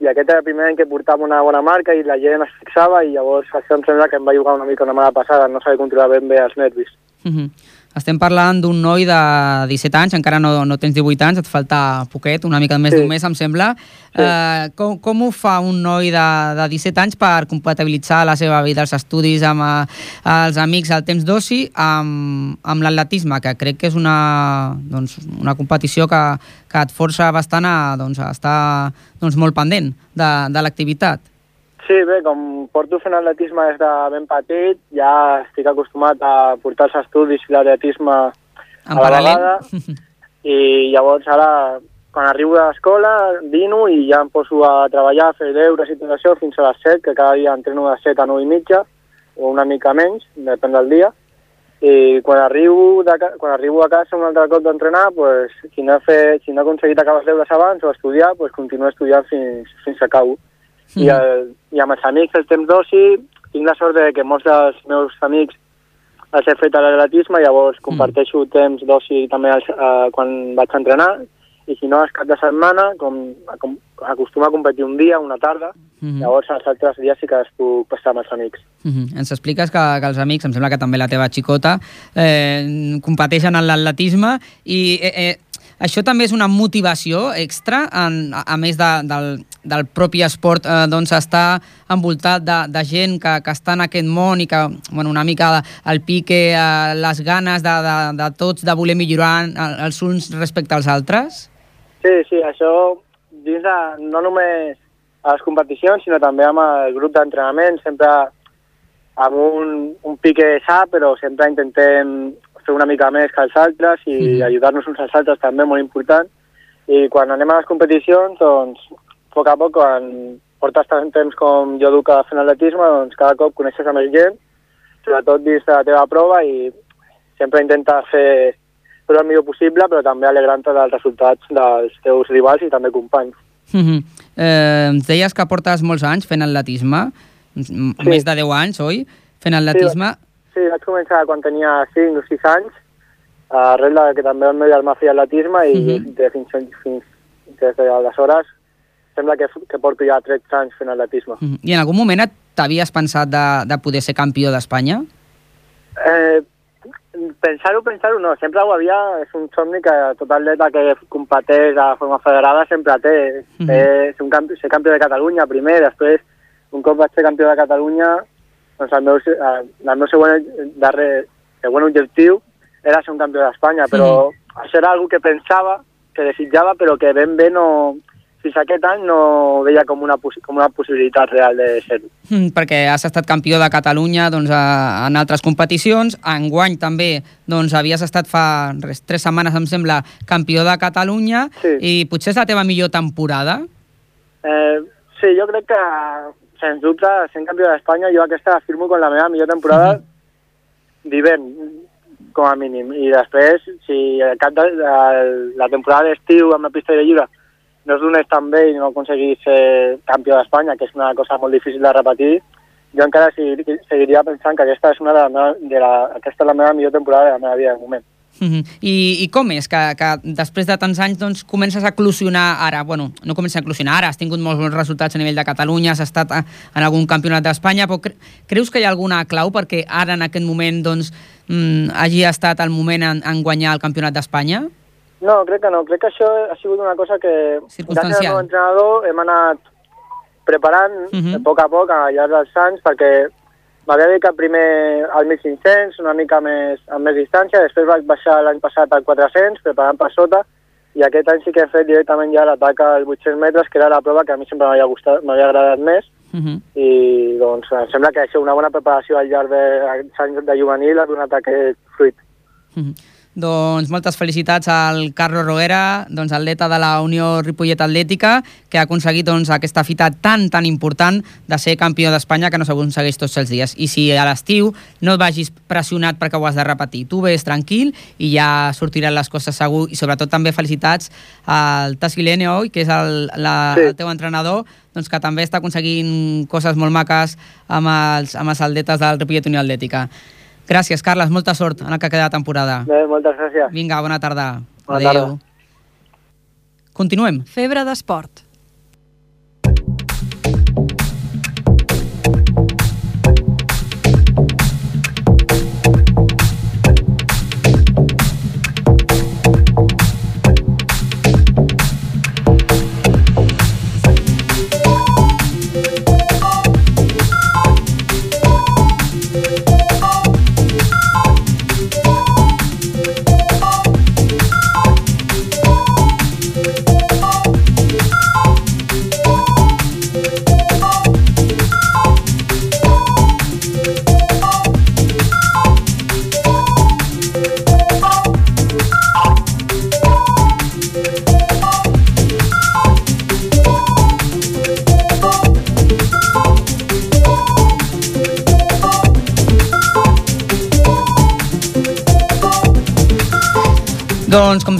i aquest era el primer any que portava una bona marca i la gent es fixava i llavors això em sembla que em va jugar una mica una mala passada, no saber controlar ben bé els nervis. Mm -hmm. Estem parlant d'un noi de 17 anys, encara no, no tens 18 anys, et falta poquet, una mica més Sí. d'un mes, em sembla. Sí. Eh, com, com ho fa un noi de, de 17 anys per compatibilitzar la seva vida, els estudis, amb eh, els amics, el temps d'oci, amb, amb l'atletisme, que crec que és una, doncs, una competició que, que et força bastant a, doncs, a estar doncs, molt pendent de, de l'activitat. Sí, bé, com porto fent atletisme des de ben petit, ja estic acostumat a portar els estudis i l'atletisme a la paral·lel. vegada. I llavors ara, quan arribo de l'escola, dino i ja em poso a treballar, a fer deures i tot això fins a les 7, que cada dia entreno de 7 a 9 i mitja, o una mica menys, depèn del dia. I quan arribo, de, quan arribo a casa un altre cop d'entrenar, pues, si, no he fet, si no he aconseguit acabar els deures abans o estudiar, pues, continuo estudiant fins, fins que acabo. I, el, I amb els amics, el temps d'oci, tinc la sort de que molts dels meus amics els he fet a l'atletisme, llavors comparteixo temps d'oci també els, eh, quan vaig a entrenar, i si no, és cap de setmana, com, com acostuma a competir un dia, una tarda, Mhm. llavors els altres dies sí que els puc passar amb els amics. Mm -hmm. Ens expliques que, que els amics, em sembla que també la teva xicota, eh, competeixen en l'atletisme i eh, eh, això també és una motivació extra, en, a, a més de, del, del propi esport, eh, doncs estar envoltat de, de gent que, que està en aquest món i que, bueno, una mica el pique, eh, les ganes de, de, de tots de voler millorar els uns respecte als altres? Sí, sí, això dins de, no només a les competicions, sinó també amb el grup d'entrenament, sempre amb un, un pique sa, però sempre intentem fer una mica més que els altres i Mhm. ajudar-nos uns als altres també, molt important. I quan anem a les competicions, doncs, a poc a poc, quan portes tant temps com jo duc a fent atletisme, doncs cada cop coneixes a més gent, sobretot dins de la teva prova i sempre intentes fer el millor possible, però també alegrant-te dels resultats dels teus rivals i també companys. Mm -hmm. eh, ens deies que portes molts anys fent atletisme, sí. més de 10 anys, oi? Fent atletisme. Sí, vaig començar quan tenia 5 o 6 anys, arrel de que també el meu germà feia atletisme i Mhm. de fins, fins, des d'aleshores sembla que, que porto ja 13 anys fent atletisme. Mm -hmm. I en algun moment t'havies pensat de, de poder ser campió d'Espanya? Eh, pensar-ho, pensar-ho no, sempre ho havia, és un somni que tot atleta que competeix de forma federada sempre té. Mhm. Ser, ser, un campi, ser campió de Catalunya primer, després, un cop vaig ser campió de Catalunya, doncs el meu, eh, el meu següent, darrer, següent objectiu era ser un campió d'Espanya, però això era algo que pensava, que desitjava, però que ben bé no, fins aquest any no veia com una, com una possibilitat real de ser-ho. Mm, perquè has estat campió de Catalunya doncs, a, en altres competicions. Enguany també doncs, havies estat fa res, tres setmanes, em sembla, campió de Catalunya Sí. i potser és la teva millor temporada. Eh, sí, jo crec que, sens dubte, sent campió d'Espanya, jo aquesta la firmo com la meva millor temporada d'hivern, com a mínim. I després, si el cap de, el, la temporada d'estiu amb la pista de lliure no es donés tan bé i no aconseguís ser campió d'Espanya, que és una cosa molt difícil de repetir, jo encara seguir, seguiria pensant que aquesta és una de la meva, de la, aquesta és la meva millor temporada de la meva vida de moment. Mm -hmm. I, I com és que, que després de tants anys doncs, comences a eclosionar ara? Bueno, no comences a eclosionar ara, has tingut molts bons resultats a nivell de Catalunya, has estat a, en algun campionat d'Espanya, però cre creus que hi ha alguna clau perquè ara en aquest moment doncs, mm, hagi estat el moment en, en guanyar el campionat d'Espanya? No, crec que no. Crec que això ha sigut una cosa que, gràcies al Circumstancial. meu entrenador, hem anat preparant Mhm. a poc a poc al llarg dels anys perquè m'havia dedicat primer al 1500, una mica més amb més distància, després vaig baixar l'any passat al 400, preparant per sota, i aquest any sí que he fet directament ja l'atac als 800 metres, que era la prova que a mi sempre m'havia gustat, m'havia agradat més, Mm -hmm. i doncs em sembla que això una bona preparació al llarg dels anys de juvenil ha donat aquest fruit. Mhm. Doncs moltes felicitats al Carlos Roguera, doncs atleta de la Unió Ripollet Atlètica, que ha aconseguit doncs, aquesta fita tan, tan important de ser campió d'Espanya que no s'aconsegueix tots els dies. I si a l'estiu no et vagis pressionat perquè ho has de repetir, tu ves tranquil i ja sortiran les coses segur. I sobretot també felicitats al Tassilene Oi, que és el, la, Sí. el teu entrenador, doncs, que també està aconseguint coses molt maques amb els, amb els atletes del Ripollet Unió Atlètica. Gràcies, Carles. Molta sort en el que queda de temporada. Bé, moltes gràcies. Vinga, bona tarda. Bona Adéu. tarda. Continuem. Febre d'esport.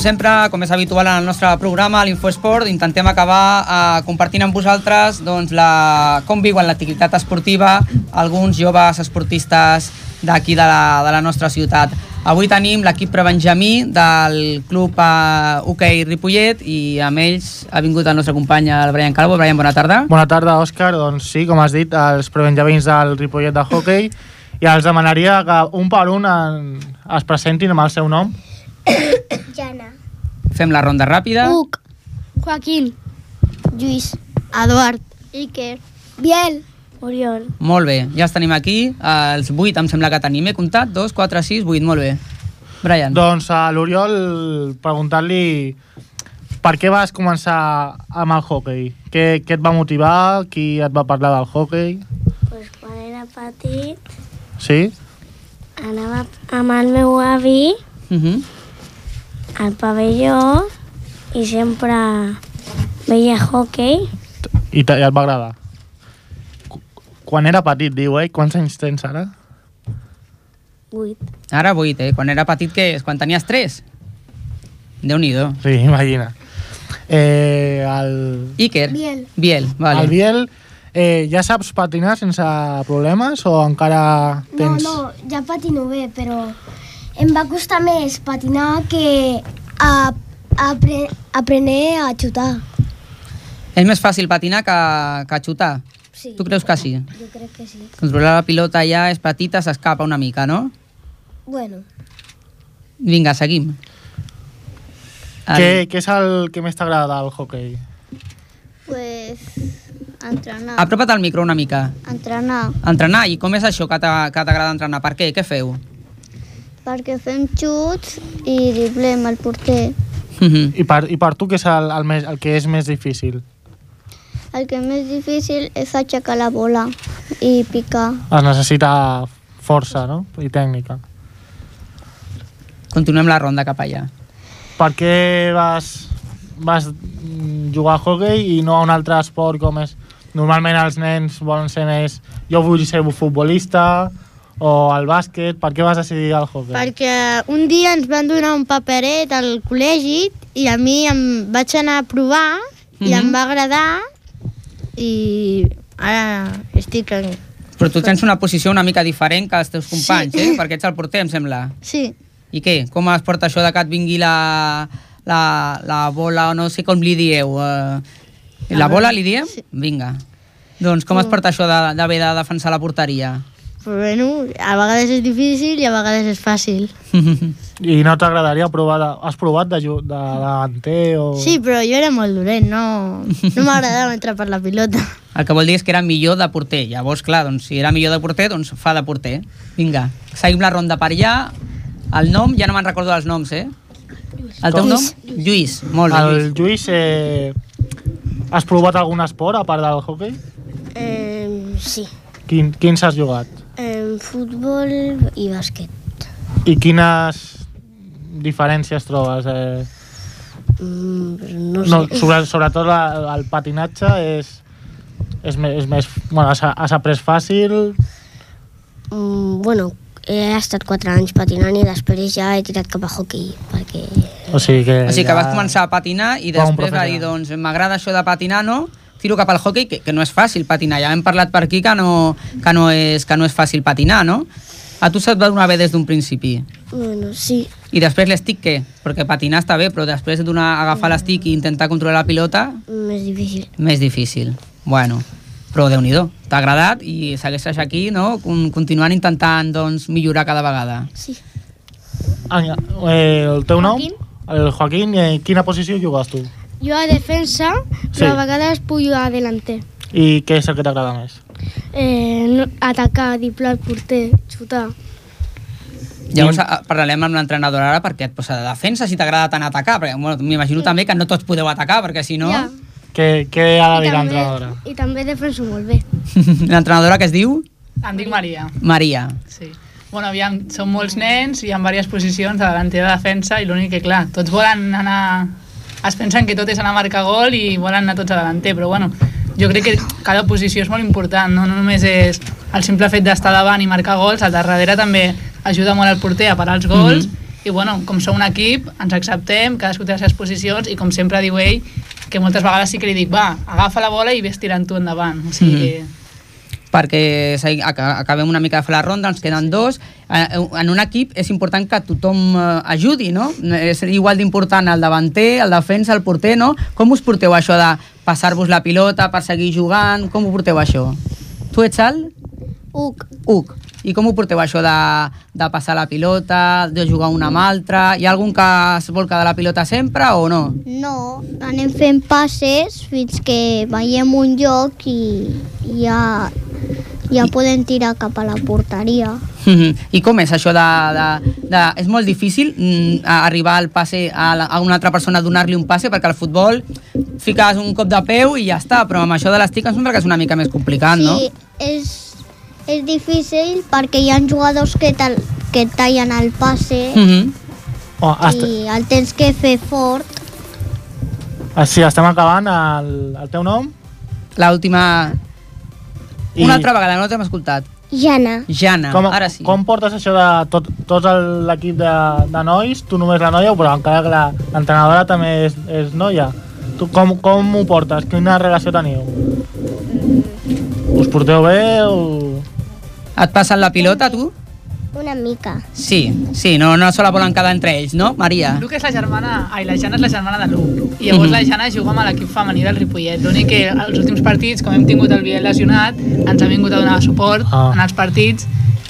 Sempre, com és habitual en el nostre programa, l'Infoesport, intentem acabar eh, compartint amb vosaltres doncs, la, com viuen l'activitat esportiva alguns joves esportistes d'aquí de, la, de la nostra ciutat. Avui tenim l'equip prebenjamí del club eh, hoquei Ripollet i amb ells ha vingut el nostre company, el Brian Calvo. Brian, bona tarda. Bona tarda, Òscar. Doncs sí, com has dit, els prebenjamins del Ripollet de hockey i els demanaria que un per un en, es presentin amb el seu nom. Fem la ronda ràpida. Uc. Joaquín. Lluís. Eduard. Iker. Biel. Oriol. Molt bé, ja els tenim aquí. Els 8 em sembla que tenim. He comptat? 2, 4, 6, 8. Molt bé. Brian. Doncs a l'Oriol, preguntar-li per què vas començar amb el hockey? Què, què et va motivar? Qui et va parlar del hockey? Pues quan era petit Sí? anava amb el meu avi Uh -huh. Al pavelló i sempre veia hockey. I, i et va agradar? Qu- Quan era petit, diu, eh? Quants anys tens ara? Vuit. Ara 8, eh? Quan era petit, què és? Quan tenies 3? Déu-n'hi-do. Sí, imagina. Eh, el... Iker. Biel. Biel, vale. El Biel, eh, ja saps patinar sense problemes o encara tens... No, no, ja patino bé, però em va costar més patinar que a, apre, aprendre a xutar. És més fàcil patinar que, que xutar. Sí. Tu creus que sí? Jo crec que sí. Controlar la pilota ja és petita, s'escapa una mica, no? Bueno, Vinga, seguim. Què, què és el que més t'agrada del hockey? pues entrenar. Apropa't al micro una mica. Entrenar, Entrenar, i com és això que t'agrada entrenar? Per què? Què feu? Perquè fem xuts i driblem el porter. I per, I per tu què és el, el, més, el que és més difícil? El que és més difícil és aixecar la bola i picar. Es necessita força, no? I tècnica. Continuem la ronda cap allà. Per què vas, vas mm, jugar a hockey i no a un altre esport com és... Normalment els nens volen ser més... Jo vull ser futbolista o al bàsquet. Per què vas decidir el hockey? Perquè un dia ens van donar un paperet al col·legi i a mi em vaig anar a provar i Mhm. em va agradar i ara estic en... Però tu tens una posició una mica diferent que els teus companys, Sí. eh? Perquè ets el porter, em sembla. Sí, I què? Com es porta això de que et vingui la, la, la bola, o no sé com li dieu? Uh, la bola li diem? Sí. Vinga. Doncs com es porta això de- d'haver de, de defensar la porteria? Però bueno, a vegades és difícil i a vegades és fàcil. I no t'agradaria provar... De, has provat de, de davanter o... Sí, però jo era molt dolent, no, no m'agradava entrar per la pilota. El que vol dir és que era millor de porter. Llavors, clar, doncs, si era millor de porter, doncs fa de porter. Vinga, seguim la ronda per allà. El nom, ja no me'n recordo els noms, eh? El teu nom? Lluís. Lluís. Molt bé, El Lluís. Lluís, eh, has provat algun esport a part del hockey? Eh, sí, Quin, quins has jugat? Eh, futbol i bàsquet. I quines diferències trobes? Eh, Mm, no, no, sé. sobre, sobretot la, el patinatge és, és, més, és més... Bueno, has, has après fàcil... Mm, bueno, he estat 4 anys patinant i després ja he tirat cap a hockey, perquè... O sigui que... O sigui que ja- vas començar a patinar i després va dir, doncs, m'agrada això de patinar, no? Tiro cap al hockey, que, que no és fàcil patinar. Ja hem parlat per aquí que no, que no, és, que no és fàcil patinar, no? A tu se't va donar bé des d'un principi. Bueno, sí. I després l'estic què? Perquè patinar està bé, però després de donar, agafar l'estic i intentar controlar la pilota, Més difícil. més difícil. Bueno, però déu nhi t'ha agradat i segueixes aquí, no? Con- Continuant intentant, doncs, millorar cada vegada. Sí. Anya, eh, el teu nom? Joaquín. El Joaquín, eh, quina posició jugues tu? Jo a defensa, Sí. però a vegades puc jugar a delanter. I què és el que t'agrada més? Eh, no, atacar, diplar, porter, xutar. Llavors a- parlarem amb l'entrenador ara perquè et posa de defensa si t'agrada tant atacar, perquè bueno, m'imagino també que no tots podeu atacar, perquè si no... Ja. Què, què ha de I dir l'entrenadora? I també defenso molt bé. L'entrenadora que es diu? Em dic Maria. Maria. Sí. Bueno, aviam, som molts nens, hi ha diverses posicions de delanter de defensa i l'únic que, clar, tots volen anar... Es pensen que tot és anar a marcar gol i volen anar tots a delanter, però bueno, jo crec que cada posició és molt important, no, no només és el simple fet d'estar davant i marcar gols, al darrere també ajuda molt el porter a parar els gols, Mhm. i bueno, com som un equip, ens acceptem, cadascú té les seves posicions, i com sempre diu ell, que moltes vegades sí que li dic, va, agafa la bola i ves tirant tu endavant. O sigui Mhm. que perquè acabem una mica de fer la ronda, ens queden dos. Eh, En un equip és important que tothom eh, ajudi, no? És igual d'important el davanter, el defensa, el porter, no? Com us porteu això de passar-vos la pilota per seguir jugant? Com ho porteu això? Tu ets el? Uc. Uc. I com ho porteu això de, de passar la pilota, de jugar una amb altra? Hi ha algun que es vol quedar la pilota sempre o no? No, anem fent passes fins que veiem un lloc i ja, ja podem tirar cap a la porteria. I com és això de... de, de és molt difícil mm, arribar al passe a, la, a una altra persona, donar-li un passe, perquè al futbol fiques un cop de peu i ja està, però amb això de l'estic em sembla que és una mica més complicat, no? Sí, és, és difícil perquè hi ha jugadors que, tal, que tallen el passe Mhm. Oh, hasta, i el tens que fer fort. ah, sí, estem acabant. El, el teu nom? L'última... I- Una altra vegada, no t'hem escoltat. Jana. Jana, com, ara sí. Com portes això de tot, tot l'equip de, de nois, tu només la noia, però encara que la- l'entrenadora també és, és noia. Tu com, com ho portes? Quina relació teniu? Us porteu bé o... Et passen la pilota, tu? Una mica. Sí, sí, no, no se la volen quedar entre ells, no, Maria? Luc és la germana, ai, la Jana és la germana de Luc. I llavors Mhm. la Jana juga amb l'equip femení del Ripollet. L'únic que als últims partits, com hem tingut el Biel lesionat, ens ha vingut a donar suport Ah. en els partits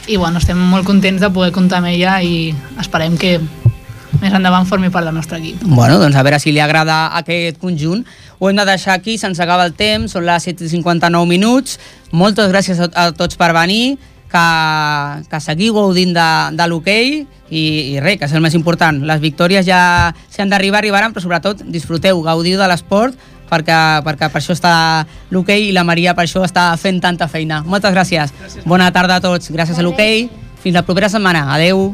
i bueno, estem molt contents de poder comptar amb ella i esperem que més endavant formi part del nostre equip. Bueno, doncs a veure si li agrada aquest conjunt. Ho hem de deixar aquí, se'ns acaba el temps, són les 7.59 minuts. Moltes gràcies a, a tots per venir, que, que seguiu gaudint de, de l'hoquei i, i res, que és el més important. Les victòries ja, si han d'arribar, arribaran, però sobretot disfruteu, gaudiu de l'esport, perquè, perquè per això està l'hoquei i la Maria per això està fent tanta feina. Moltes gràcies. gràcies. Bona tarda a tots. Gràcies a l'hoquei. Fins la propera setmana. Adeu.